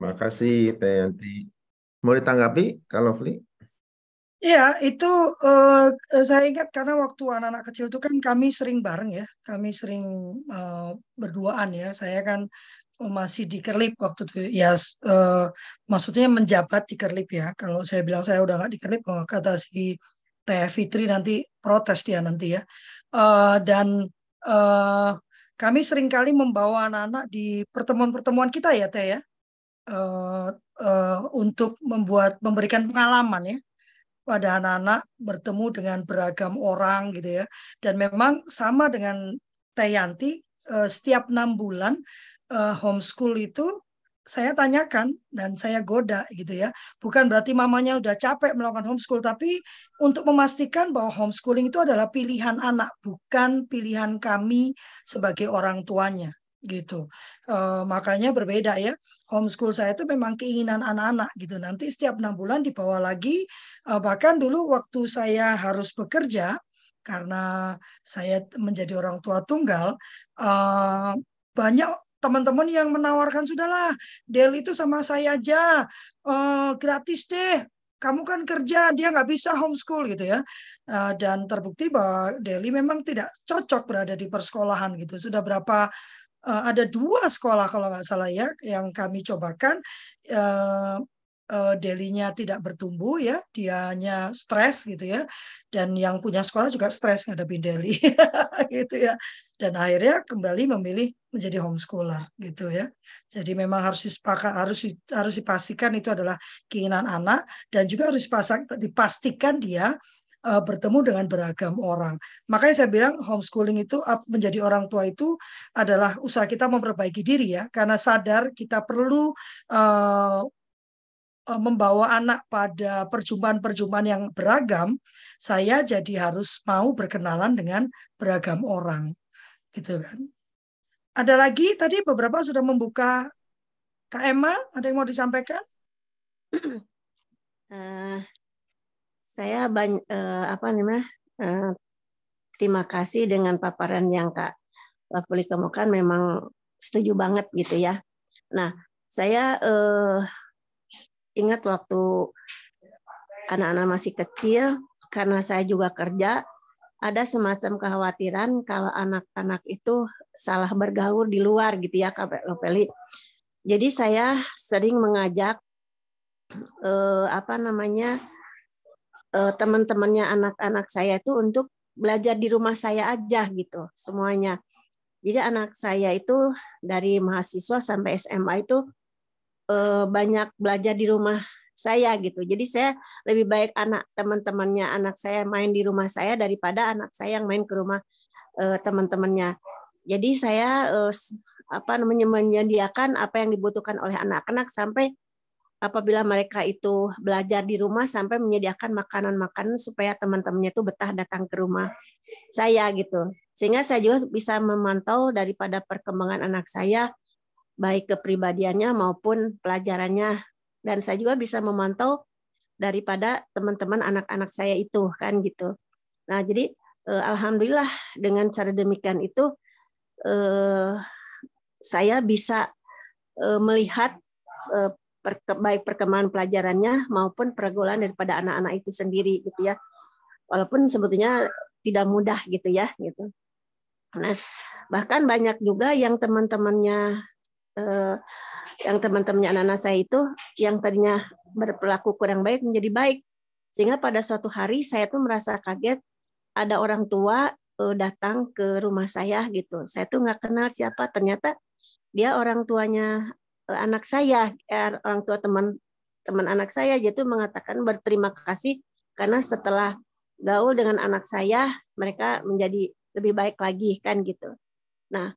Makasih Teh Yanti mau ditanggapi kalau Fli Iya, itu uh, saya ingat karena waktu anak-anak kecil itu kan kami sering bareng ya, kami sering uh, berduaan ya. Saya kan masih di Kerlip waktu itu, ya uh, maksudnya menjabat di Kerlip ya. Kalau saya bilang saya udah nggak di Kerlip, oh, kata si Teh Fitri nanti protes dia nanti ya. Uh, dan uh, kami sering kali membawa anak-anak di pertemuan-pertemuan kita ya Teh ya, uh, uh, untuk membuat memberikan pengalaman ya pada anak-anak bertemu dengan beragam orang gitu ya. Dan memang sama dengan Tayanti, uh, setiap enam bulan uh, homeschool itu saya tanyakan dan saya goda gitu ya. Bukan berarti mamanya udah capek melakukan homeschool, tapi untuk memastikan bahwa homeschooling itu adalah pilihan anak, bukan pilihan kami sebagai orang tuanya gitu. E, makanya berbeda ya. Homeschool saya itu memang keinginan anak-anak gitu. Nanti setiap enam bulan dibawa lagi. E, bahkan dulu waktu saya harus bekerja karena saya menjadi orang tua tunggal, e, banyak teman-teman yang menawarkan sudahlah Del itu sama saya aja uh, gratis deh kamu kan kerja dia nggak bisa homeschool gitu ya uh, dan terbukti bahwa Deli memang tidak cocok berada di persekolahan gitu sudah berapa uh, ada dua sekolah kalau nggak salah ya yang kami cobakan uh, uh, Delinya tidak bertumbuh ya, dia hanya stres gitu ya. Dan yang punya sekolah juga stres ngadepin Deli gitu ya. Dan akhirnya kembali memilih menjadi homeschooler gitu ya. Jadi memang harus disepakat harus harus dipastikan itu adalah keinginan anak dan juga harus dipastikan dia uh, bertemu dengan beragam orang. Makanya saya bilang homeschooling itu menjadi orang tua itu adalah usaha kita memperbaiki diri ya, karena sadar kita perlu uh, membawa anak pada perjumpaan-perjumpaan yang beragam, saya jadi harus mau berkenalan dengan beragam orang. Gitu kan. Ada lagi tadi beberapa sudah membuka Kak Emma, ada yang mau disampaikan? Uh, saya banyak uh, apa namanya? Uh, terima kasih dengan paparan yang Kak Lafuli kemukan memang setuju banget gitu ya. Nah, saya uh, ingat waktu anak-anak masih kecil, karena saya juga kerja, ada semacam kekhawatiran kalau anak-anak itu salah bergaul di luar gitu ya Kak Lopeli. Jadi saya sering mengajak eh, apa namanya eh, teman-temannya anak-anak saya itu untuk belajar di rumah saya aja gitu semuanya. Jadi anak saya itu dari mahasiswa sampai SMA itu uh, banyak belajar di rumah saya gitu. Jadi saya lebih baik anak teman-temannya anak saya main di rumah saya daripada anak saya yang main ke rumah uh, teman-temannya. Jadi saya uh, apa menyediakan apa yang dibutuhkan oleh anak-anak sampai apabila mereka itu belajar di rumah sampai menyediakan makanan-makanan supaya teman-temannya itu betah datang ke rumah saya gitu. Sehingga saya juga bisa memantau daripada perkembangan anak saya baik kepribadiannya maupun pelajarannya dan saya juga bisa memantau daripada teman-teman anak-anak saya itu kan gitu. Nah, jadi eh, alhamdulillah dengan cara demikian itu eh, saya bisa eh, melihat baik perkembangan pelajarannya maupun pergaulan daripada anak-anak itu sendiri gitu ya. Walaupun sebetulnya tidak mudah gitu ya gitu. Nah, bahkan banyak juga yang teman-temannya eh, yang teman-temannya anak-anak saya itu yang tadinya berperilaku kurang baik menjadi baik sehingga pada suatu hari saya tuh merasa kaget ada orang tua eh, datang ke rumah saya gitu saya tuh nggak kenal siapa ternyata dia orang tuanya anak saya eh, orang tua teman teman anak saya jadi mengatakan berterima kasih karena setelah gaul dengan anak saya mereka menjadi lebih baik lagi kan gitu nah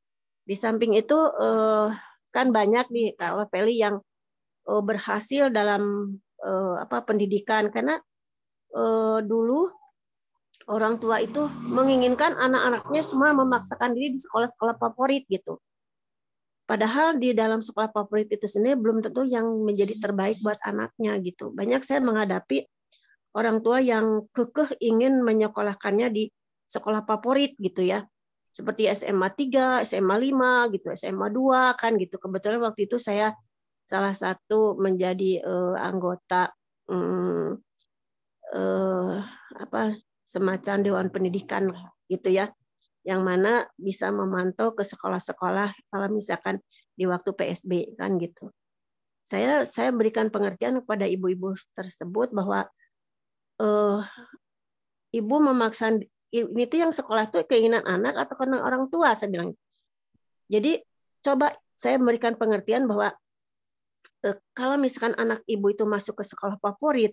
di samping itu eh, kan banyak nih kalau Feli yang uh, berhasil dalam apa pendidikan karena dulu orang tua itu menginginkan anak-anaknya semua memaksakan diri di sekolah-sekolah favorit gitu. Padahal di dalam sekolah favorit itu sendiri belum tentu yang menjadi terbaik buat anaknya gitu. Banyak saya menghadapi orang tua yang kekeh ingin menyekolahkannya di sekolah favorit gitu ya seperti SMA 3, SMA 5 gitu, SMA 2 kan gitu. Kebetulan waktu itu saya salah satu menjadi uh, anggota um, uh, apa semacam dewan pendidikan gitu ya yang mana bisa memantau ke sekolah-sekolah kalau misalkan di waktu PSB kan gitu. Saya saya berikan pengertian kepada ibu-ibu tersebut bahwa uh, ibu memaksa ini tuh yang sekolah tuh keinginan anak atau karena orang tua saya bilang. Jadi coba saya memberikan pengertian bahwa eh, kalau misalkan anak ibu itu masuk ke sekolah favorit,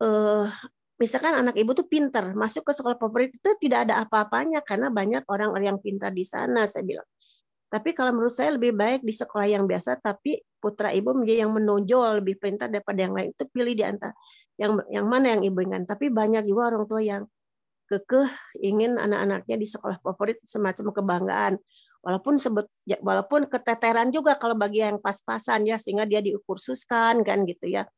eh, misalkan anak ibu tuh pinter masuk ke sekolah favorit itu tidak ada apa-apanya karena banyak orang-orang yang pintar di sana saya bilang. Tapi kalau menurut saya lebih baik di sekolah yang biasa tapi putra ibu menjadi yang menonjol lebih pintar daripada yang lain itu pilih di antara yang yang mana yang ibu inginkan. Tapi banyak juga orang tua yang kekeh ingin anak-anaknya di sekolah favorit semacam kebanggaan. Walaupun sebut ya, walaupun keteteran juga kalau bagi yang pas-pasan ya sehingga dia dikursuskan kan gitu ya.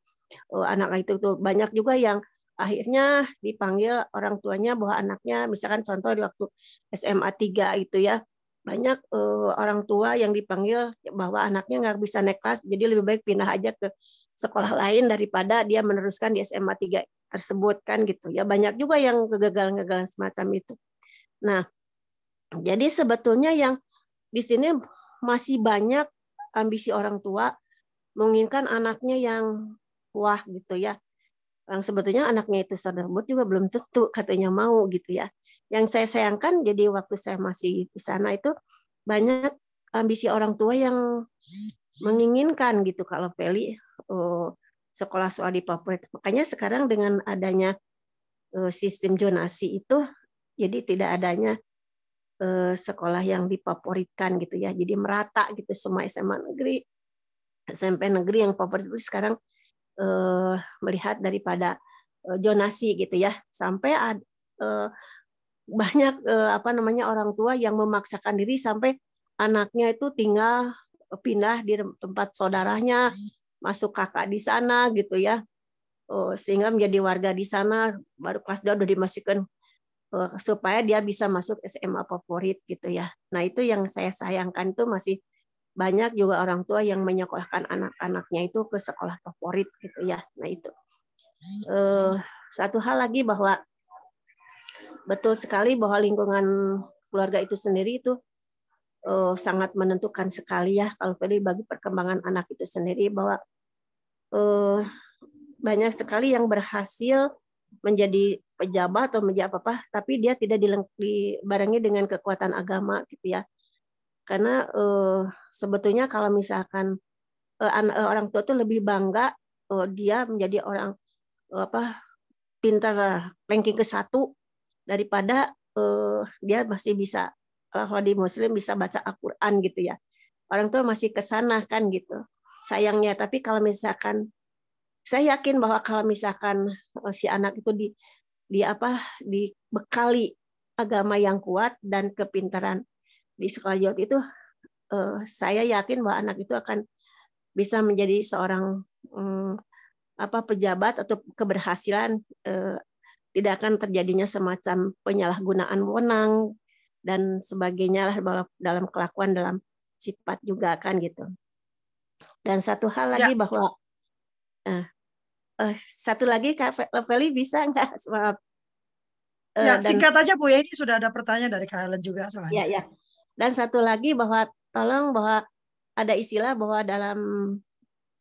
Oh, anak itu tuh banyak juga yang akhirnya dipanggil orang tuanya bahwa anaknya misalkan contoh di waktu SMA 3 itu ya. Banyak uh, orang tua yang dipanggil bahwa anaknya nggak bisa naik kelas jadi lebih baik pindah aja ke sekolah lain daripada dia meneruskan di SMA 3 tersebut kan gitu ya. Banyak juga yang kegagalan-kegagalan semacam itu. Nah jadi sebetulnya yang di sini masih banyak ambisi orang tua menginginkan anaknya yang wah gitu ya yang sebetulnya anaknya itu tersebut juga belum tentu katanya mau gitu ya. Yang saya sayangkan jadi waktu saya masih di sana itu banyak ambisi orang tua yang menginginkan gitu kalau Feli oh, sekolah soal di Papua. Makanya sekarang dengan adanya oh, sistem zonasi itu jadi tidak adanya oh, sekolah yang difavoritkan gitu ya. Jadi merata gitu semua SMA negeri, SMP negeri yang favorit itu sekarang uh, melihat daripada uh, zonasi gitu ya. Sampai ad, uh, banyak uh, apa namanya orang tua yang memaksakan diri sampai anaknya itu tinggal pindah di tempat saudaranya masuk kakak di sana gitu ya. Uh, sehingga menjadi warga di sana baru kelas 2 udah dimasukkan supaya dia bisa masuk SMA favorit gitu ya. Nah itu yang saya sayangkan itu masih banyak juga orang tua yang menyekolahkan anak-anaknya itu ke sekolah favorit gitu ya. Nah itu uh, satu hal lagi bahwa betul sekali bahwa lingkungan keluarga itu sendiri itu uh, sangat menentukan sekali ya kalau tadi bagi perkembangan anak itu sendiri bahwa uh, banyak sekali yang berhasil menjadi pejabat atau menjadi apa apa tapi dia tidak dibarengi dengan kekuatan agama gitu ya karena uh, sebetulnya kalau misalkan uh, orang tua itu lebih bangga uh, dia menjadi orang uh, apa pintar ranking ke satu daripada uh, dia masih bisa kalau di muslim bisa baca Al-Qur'an gitu ya. Orang tua masih ke sana kan gitu. Sayangnya tapi kalau misalkan saya yakin bahwa kalau misalkan si anak itu di di apa dibekali agama yang kuat dan kepintaran di sekolah Jawa itu uh, saya yakin bahwa anak itu akan bisa menjadi seorang um, apa pejabat atau keberhasilan uh, tidak akan terjadinya semacam penyalahgunaan wewenang dan sebagainya lah dalam kelakuan dalam sifat juga kan gitu. Dan satu hal lagi ya. bahwa uh, uh, satu lagi Kak Feli bisa nggak maaf ya, singkat aja Bu ya ini sudah ada pertanyaan dari Kak Ellen juga soalnya. Ya, ya. Dan satu lagi bahwa tolong bahwa ada istilah bahwa dalam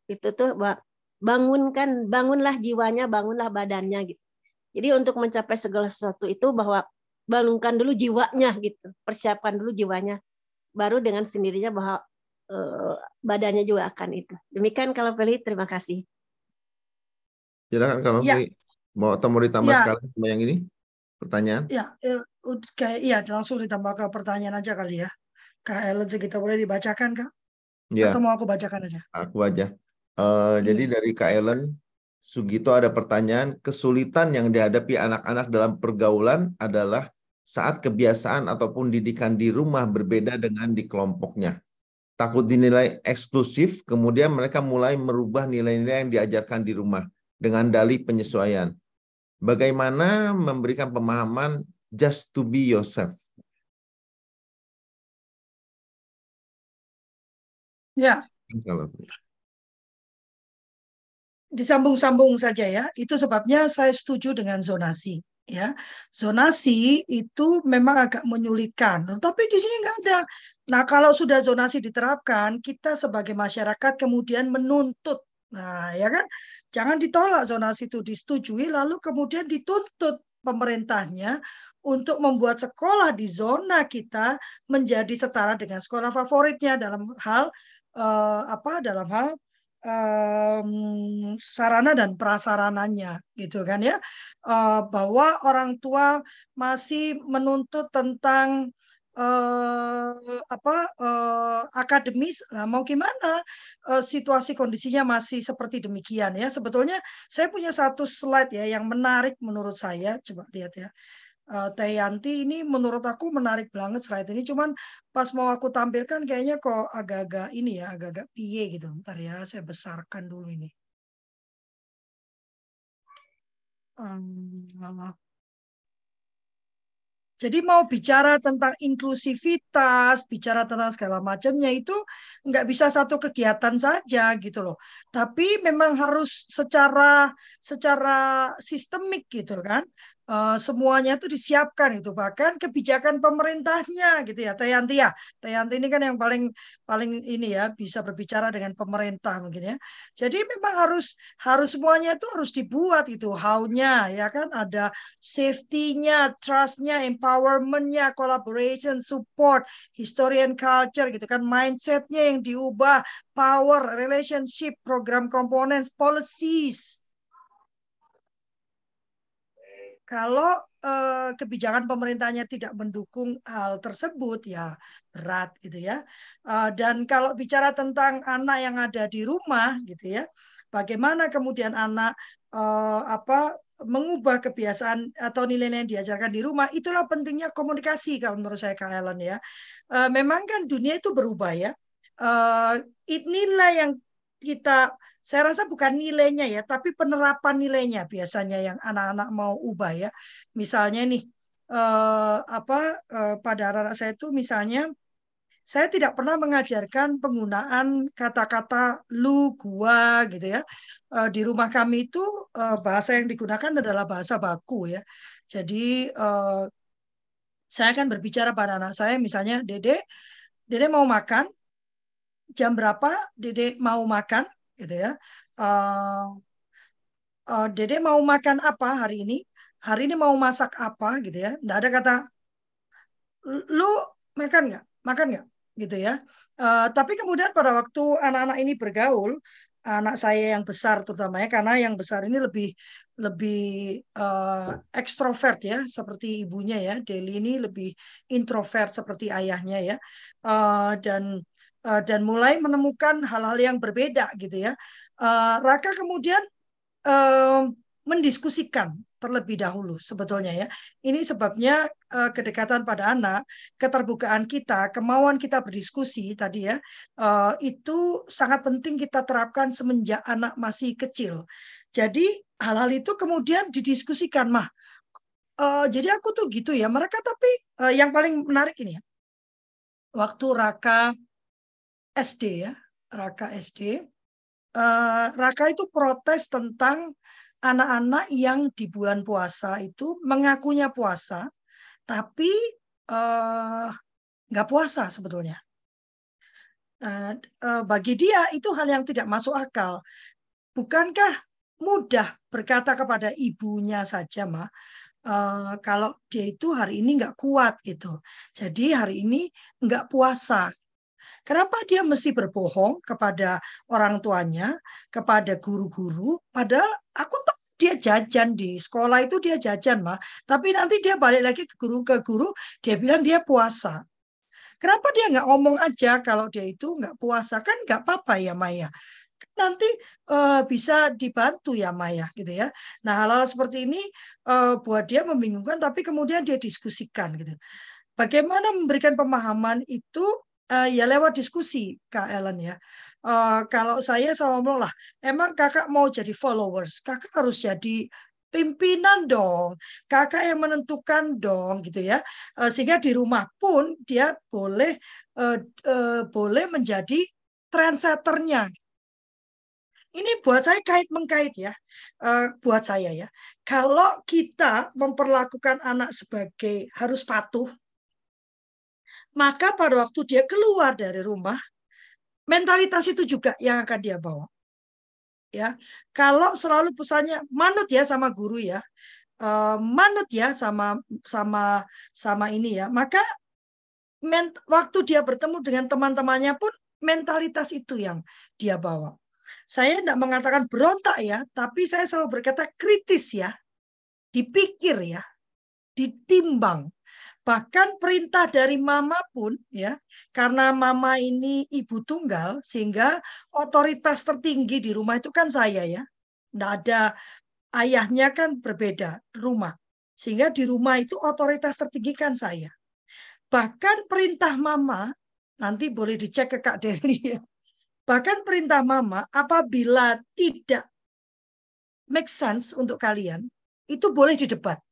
itu tuh bahwa bangunkan bangunlah jiwanya, bangunlah badannya gitu. Jadi untuk mencapai segala sesuatu itu bahwa bangunkan dulu jiwanya gitu, persiapkan dulu jiwanya, baru dengan sendirinya bahwa eh, badannya juga akan itu. Demikian kalau Feli, terima kasih. Silakan kalau ya. mau atau mau ditambah ya. sekali sama yang ini pertanyaan? Ya, ya kayak iya langsung ditambah ke pertanyaan aja kali ya. Kak Ellen kita boleh dibacakan Kak? Ya. Atau mau aku bacakan aja? Aku aja. Uh, hmm. Jadi dari Kak Ellen, Sugito ada pertanyaan, kesulitan yang dihadapi anak-anak dalam pergaulan adalah saat kebiasaan ataupun didikan di rumah berbeda dengan di kelompoknya. Takut dinilai eksklusif, kemudian mereka mulai merubah nilai-nilai yang diajarkan di rumah dengan dalih penyesuaian. Bagaimana memberikan pemahaman just to be yourself. Ya. Disambung-sambung saja ya. Itu sebabnya saya setuju dengan zonasi. Ya, zonasi itu memang agak menyulitkan, tapi di sini nggak ada. Nah, kalau sudah zonasi diterapkan, kita sebagai masyarakat kemudian menuntut. Nah, ya kan, jangan ditolak zonasi itu disetujui, lalu kemudian dituntut pemerintahnya untuk membuat sekolah di zona kita menjadi setara dengan sekolah favoritnya dalam hal uh, apa dalam hal um, sarana dan prasarananya gitu kan ya. Uh, bahwa orang tua masih menuntut tentang uh, apa uh, akademis nah mau gimana uh, situasi kondisinya masih seperti demikian ya. Sebetulnya saya punya satu slide ya yang menarik menurut saya coba lihat ya. Uh, Teh Yanti ini menurut aku menarik banget slide ini cuman pas mau aku tampilkan kayaknya kok agak-agak ini ya agak-agak piye gitu. Ntar ya saya besarkan dulu ini. Um, jadi mau bicara tentang inklusivitas, bicara tentang segala macamnya itu nggak bisa satu kegiatan saja gitu loh. Tapi memang harus secara secara sistemik gitu kan. Uh, semuanya itu disiapkan itu bahkan kebijakan pemerintahnya gitu ya. Tayanti ya. Tayanti ini kan yang paling paling ini ya bisa berbicara dengan pemerintah mungkin ya. Jadi memang harus harus semuanya itu harus dibuat itu how-nya ya kan. Ada safety-nya trust-nya empowerment-nya collaboration support history and culture gitu kan. Mindset-nya yang diubah power relationship program components policies kalau eh, kebijakan pemerintahnya tidak mendukung hal tersebut ya berat gitu ya. Eh, dan kalau bicara tentang anak yang ada di rumah gitu ya, bagaimana kemudian anak eh, apa mengubah kebiasaan atau nilai-nilai yang diajarkan di rumah, itulah pentingnya komunikasi kalau menurut saya Kak Ellen ya. Eh, memang kan dunia itu berubah ya. Eh, inilah yang kita saya rasa bukan nilainya ya, tapi penerapan nilainya biasanya yang anak-anak mau ubah ya. Misalnya nih eh, apa eh, pada anak-anak saya itu misalnya saya tidak pernah mengajarkan penggunaan kata-kata lu, gua gitu ya. Eh, di rumah kami itu eh, bahasa yang digunakan adalah bahasa baku ya. Jadi eh, saya akan berbicara pada anak saya misalnya, Dede, Dede mau makan, jam berapa Dede mau makan gitu ya. Uh, uh, Dede mau makan apa hari ini? Hari ini mau masak apa gitu ya? Nggak ada kata lu makan nggak? Makan nggak? Gitu ya. Uh, tapi kemudian pada waktu anak-anak ini bergaul, anak saya yang besar terutamanya karena yang besar ini lebih lebih uh, ekstrovert ya seperti ibunya ya Deli ini lebih introvert seperti ayahnya ya uh, dan Eh, dan mulai menemukan hal-hal yang berbeda gitu ya. Eh, Raka kemudian eh, mendiskusikan terlebih dahulu sebetulnya ya. Ini sebabnya kedekatan pada anak, keterbukaan kita, kemauan kita berdiskusi tadi ya, itu sangat penting kita terapkan semenjak anak masih kecil. Jadi hal-hal itu kemudian didiskusikan mah. jadi aku tuh gitu ya. Mereka tapi yang paling menarik ini ya. Waktu Raka SD ya, Raka SD. Eh, Raka itu protes tentang anak-anak yang di bulan puasa itu mengakunya puasa, tapi uh, puasa sebetulnya. Uh, uh, bagi dia itu hal yang tidak masuk akal. Bukankah mudah berkata kepada ibunya saja, mah, uh, kalau dia itu hari ini nggak kuat gitu. Jadi hari ini nggak puasa. Kenapa dia mesti berbohong kepada orang tuanya, kepada guru-guru, padahal aku tahu dia jajan di sekolah itu dia jajan mah, tapi nanti dia balik lagi ke guru ke guru, dia bilang dia puasa. Kenapa dia nggak ngomong aja kalau dia itu nggak puasa kan nggak apa-apa ya Maya nanti uh, bisa dibantu ya Maya gitu ya. Nah hal-hal seperti ini uh, buat dia membingungkan tapi kemudian dia diskusikan gitu. Bagaimana memberikan pemahaman itu uh, ya lewat diskusi Kak Ellen ya. Uh, kalau saya sama ngomong lah, emang kakak mau jadi followers, kakak harus jadi pimpinan dong, kakak yang menentukan dong gitu ya, uh, sehingga di rumah pun dia boleh uh, uh, boleh menjadi trendsetternya. Ini buat saya kait mengkait ya, uh, buat saya ya. Kalau kita memperlakukan anak sebagai harus patuh, maka pada waktu dia keluar dari rumah, mentalitas itu juga yang akan dia bawa. Ya, kalau selalu pesannya manut ya sama guru ya, uh, manut ya sama sama sama ini ya, maka waktu dia bertemu dengan teman-temannya pun mentalitas itu yang dia bawa. Saya tidak mengatakan berontak ya, tapi saya selalu berkata kritis ya. Dipikir ya, ditimbang. Bahkan perintah dari mama pun ya, karena mama ini ibu tunggal sehingga otoritas tertinggi di rumah itu kan saya ya. Tidak ada ayahnya kan berbeda rumah. Sehingga di rumah itu otoritas tertinggi kan saya. Bahkan perintah mama, nanti boleh dicek ke Kak Deli ya. Bahkan perintah mama apabila tidak make sense untuk kalian, itu boleh didebat.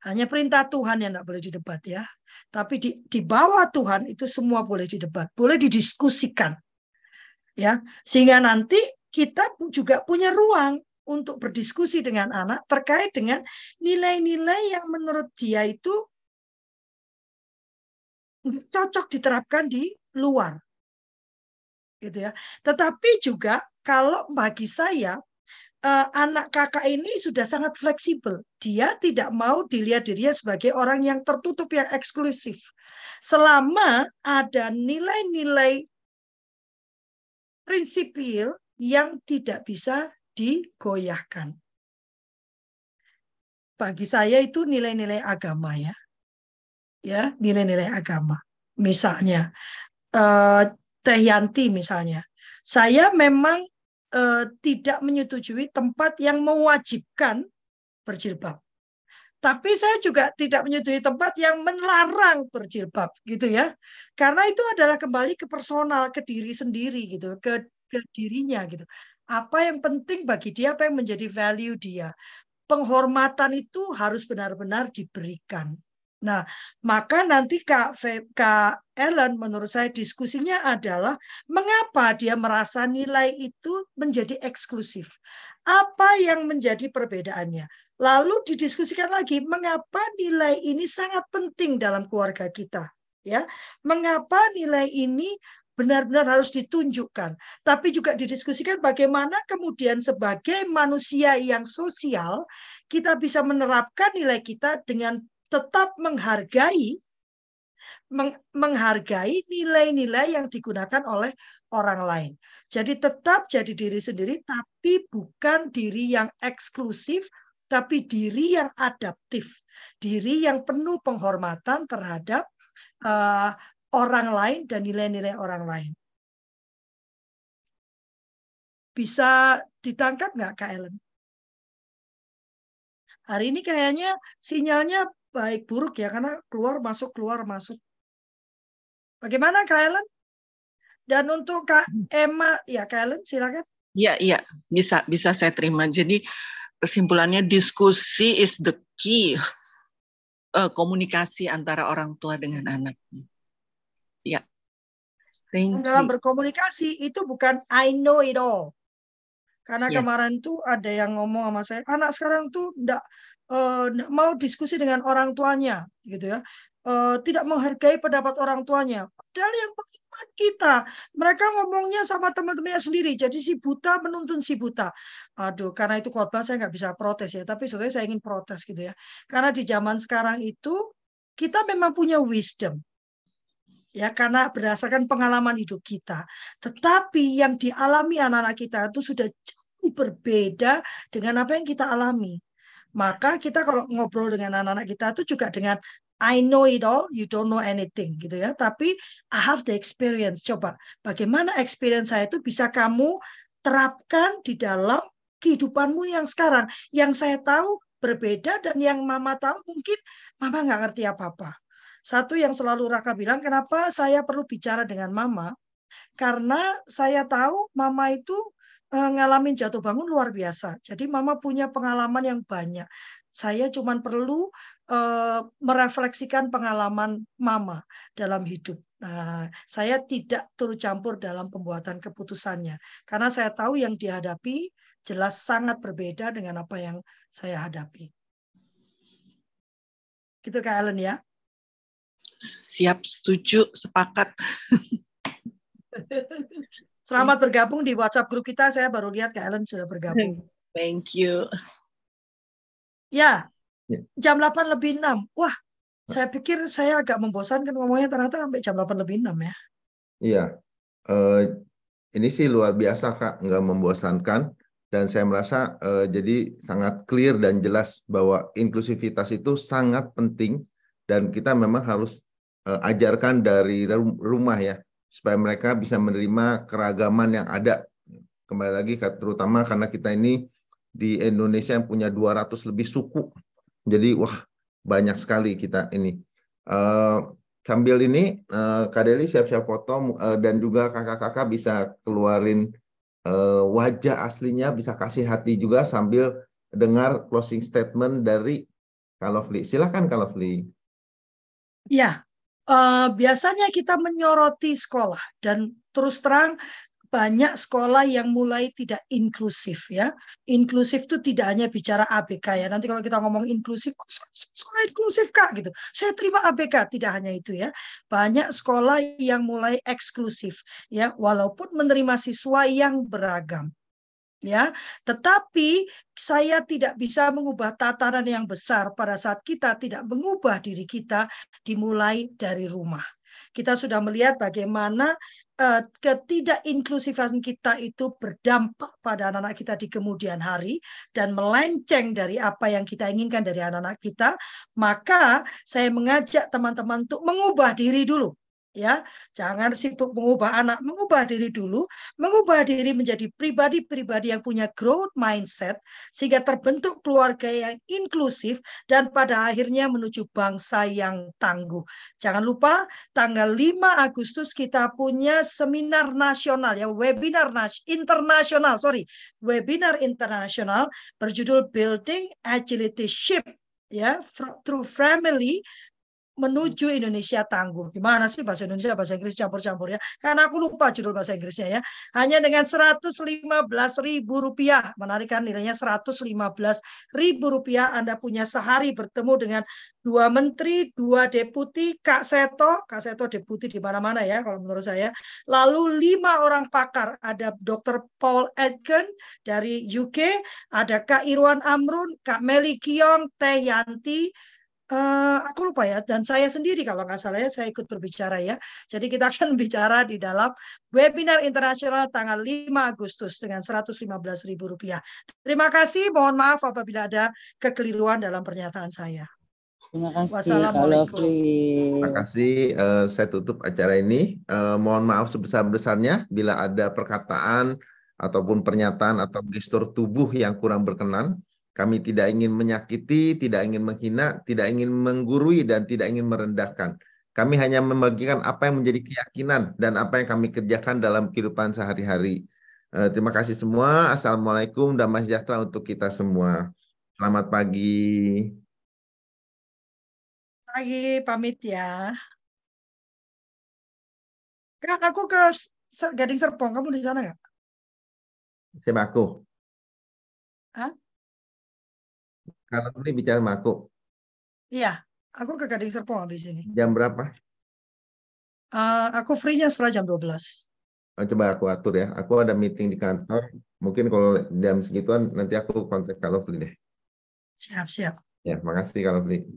Hanya perintah Tuhan yang tidak boleh didebat ya. Tapi di, di bawah Tuhan itu semua boleh didebat, boleh didiskusikan. Ya, sehingga nanti kita juga punya ruang untuk berdiskusi dengan anak terkait dengan nilai-nilai yang menurut dia itu cocok diterapkan di luar. Gitu ya. Tetapi juga kalau bagi saya uh, anak kakak ini sudah sangat fleksibel. Dia tidak mau dilihat dirinya sebagai orang yang tertutup, yang eksklusif. Selama ada nilai-nilai prinsipil yang tidak bisa digoyahkan. Bagi saya itu nilai-nilai agama ya. Ya, nilai-nilai agama. Misalnya, uh, Teh Yanti misalnya. Saya memang eh, tidak menyetujui tempat yang mewajibkan berjilbab. Tapi saya juga tidak menyetujui tempat yang melarang berjilbab gitu ya. Karena itu adalah kembali ke personal, ke diri sendiri gitu, ke, ke dirinya gitu. Apa yang penting bagi dia, apa yang menjadi value dia. Penghormatan itu harus benar-benar diberikan. Nah, maka nanti Kak, Kak Ellen menurut saya diskusinya adalah mengapa dia merasa nilai itu menjadi eksklusif. Apa yang menjadi perbedaannya? Lalu didiskusikan lagi mengapa nilai ini sangat penting dalam keluarga kita. Ya, mengapa nilai ini benar-benar harus ditunjukkan, tapi juga didiskusikan bagaimana kemudian sebagai manusia yang sosial kita bisa menerapkan nilai kita dengan tetap menghargai menghargai nilai-nilai yang digunakan oleh orang lain. Jadi tetap jadi diri sendiri tapi bukan diri yang eksklusif tapi diri yang adaptif, diri yang penuh penghormatan terhadap uh, orang lain dan nilai-nilai orang lain. Bisa ditangkap nggak Kak Ellen? Hari ini kayaknya sinyalnya baik buruk ya karena keluar masuk keluar masuk. Bagaimana Kak Ellen? Dan untuk Kak Emma, ya Kak Ellen silakan. Iya, iya, bisa bisa saya terima. Jadi kesimpulannya diskusi is the key uh, komunikasi antara orang tua dengan anak. Ya. Thank Dalam berkomunikasi itu bukan I know it all. Karena yeah. kemarin tuh ada yang ngomong sama saya, anak sekarang tuh enggak uh, mau diskusi dengan orang tuanya gitu ya. Uh, tidak menghargai pendapat orang tuanya. Padahal yang pengiman kita. Mereka ngomongnya sama teman-temannya sendiri. Jadi si buta menuntun si buta. Aduh karena itu khotbah saya nggak bisa protes ya. Tapi sebenarnya saya ingin protes gitu ya. Karena di zaman sekarang itu kita memang punya wisdom. Ya karena berdasarkan pengalaman hidup kita. Tetapi yang dialami anak-anak kita itu sudah jauh berbeda dengan apa yang kita alami maka kita kalau ngobrol dengan anak-anak kita itu juga dengan I know it all, you don't know anything gitu ya. Tapi I have the experience. Coba bagaimana experience saya itu bisa kamu terapkan di dalam kehidupanmu yang sekarang. Yang saya tahu berbeda dan yang mama tahu mungkin mama nggak ngerti apa-apa. Satu yang selalu Raka bilang, kenapa saya perlu bicara dengan mama? Karena saya tahu mama itu ngalamin jatuh bangun luar biasa. Jadi mama punya pengalaman yang banyak. Saya cuma perlu uh, merefleksikan pengalaman mama dalam hidup. Nah, saya tidak turut campur dalam pembuatan keputusannya karena saya tahu yang dihadapi jelas sangat berbeda dengan apa yang saya hadapi. Gitu Kak Ellen ya. Siap, setuju, sepakat. Selamat bergabung di WhatsApp grup kita. Saya baru lihat Kak Ellen sudah bergabung. Thank you. Ya, ya. jam 8 lebih 6. Wah, saya pikir saya agak membosankan ngomongnya ternyata sampai jam 8 lebih 6 ya. Iya. Uh, ini sih luar biasa Kak, nggak membosankan dan saya merasa uh, jadi sangat clear dan jelas bahwa inklusivitas itu sangat penting dan kita memang harus uh, ajarkan dari rumah ya supaya mereka bisa menerima keragaman yang ada kembali lagi terutama karena kita ini di Indonesia yang punya 200 lebih suku jadi wah banyak sekali kita ini uh, sambil ini uh, Kak Deli siap-siap foto uh, dan juga kakak-kakak bisa keluarin uh, wajah aslinya bisa kasih hati juga sambil dengar closing statement dari Kalofli. Silakan Kalofli. Ya, uh, biasanya kita menyoroti sekolah dan terus terang banyak sekolah yang mulai tidak inklusif ya. Inklusif itu tidak hanya bicara ABK ya. Nanti kalau kita ngomong inklusif, oh, sekolah inklusif kak gitu. Saya terima ABK, tidak hanya itu ya. Banyak sekolah yang mulai eksklusif ya, walaupun menerima siswa yang beragam ya. Tetapi saya tidak bisa mengubah tatanan yang besar pada saat kita tidak mengubah diri kita dimulai dari rumah. Kita sudah melihat bagaimana uh, ketidakinklusifan kita itu berdampak pada anak-anak kita di kemudian hari dan melenceng dari apa yang kita inginkan dari anak-anak kita, maka saya mengajak teman-teman untuk mengubah diri dulu ya jangan sibuk mengubah anak. Mengubah diri dulu. Mengubah diri menjadi pribadi-pribadi yang punya growth mindset sehingga terbentuk keluarga yang inklusif dan pada akhirnya menuju bangsa yang tangguh. Jangan lupa tanggal 5 Agustus kita punya seminar nasional ya webinar internasional sorry webinar internasional berjudul building agility ship ya through family menuju Indonesia tangguh. Gimana sih bahasa Indonesia, bahasa Inggris campur-campur ya? Karena aku lupa judul bahasa Inggrisnya ya. Hanya dengan 115 ribu rupiah, menarikan nilainya 115 ribu rupiah, Anda punya sehari bertemu dengan dua menteri, dua deputi, Kak Seto, Kak Seto deputi di mana-mana ya kalau menurut saya. Lalu lima orang pakar, ada Dr. Paul Edgen dari UK, ada Kak Irwan Amrun, Kak Meli Kiong, Teh Yanti, Uh, aku lupa ya, dan saya sendiri kalau nggak salah ya, saya ikut berbicara ya. Jadi kita akan bicara di dalam webinar internasional tanggal 5 Agustus dengan Rp115.000. Terima kasih, mohon maaf apabila ada kekeliruan dalam pernyataan saya. Terima kasih. Wassalamualaikum. Terima kasih. Uh, saya tutup acara ini. Uh, mohon maaf sebesar-besarnya bila ada perkataan ataupun pernyataan atau gestur tubuh yang kurang berkenan kami tidak ingin menyakiti, tidak ingin menghina, tidak ingin menggurui, dan tidak ingin merendahkan. Kami hanya membagikan apa yang menjadi keyakinan dan apa yang kami kerjakan dalam kehidupan sehari-hari. Eh, terima kasih semua. Assalamualaikum dan sejahtera untuk kita semua. Selamat pagi. Pagi, pamit ya. Kak, aku ke Gading Serpong. Kamu di sana nggak? Siapa aku? Hah? Kalau ini bicara sama aku. Iya, aku ke Gading Serpong habis ini. Jam berapa? Uh, aku free-nya setelah jam 12. Oh, coba aku atur ya. Aku ada meeting di kantor. Mungkin kalau jam segituan nanti aku kontak kalau beli deh. Siap, siap. Ya, makasih kalau beli.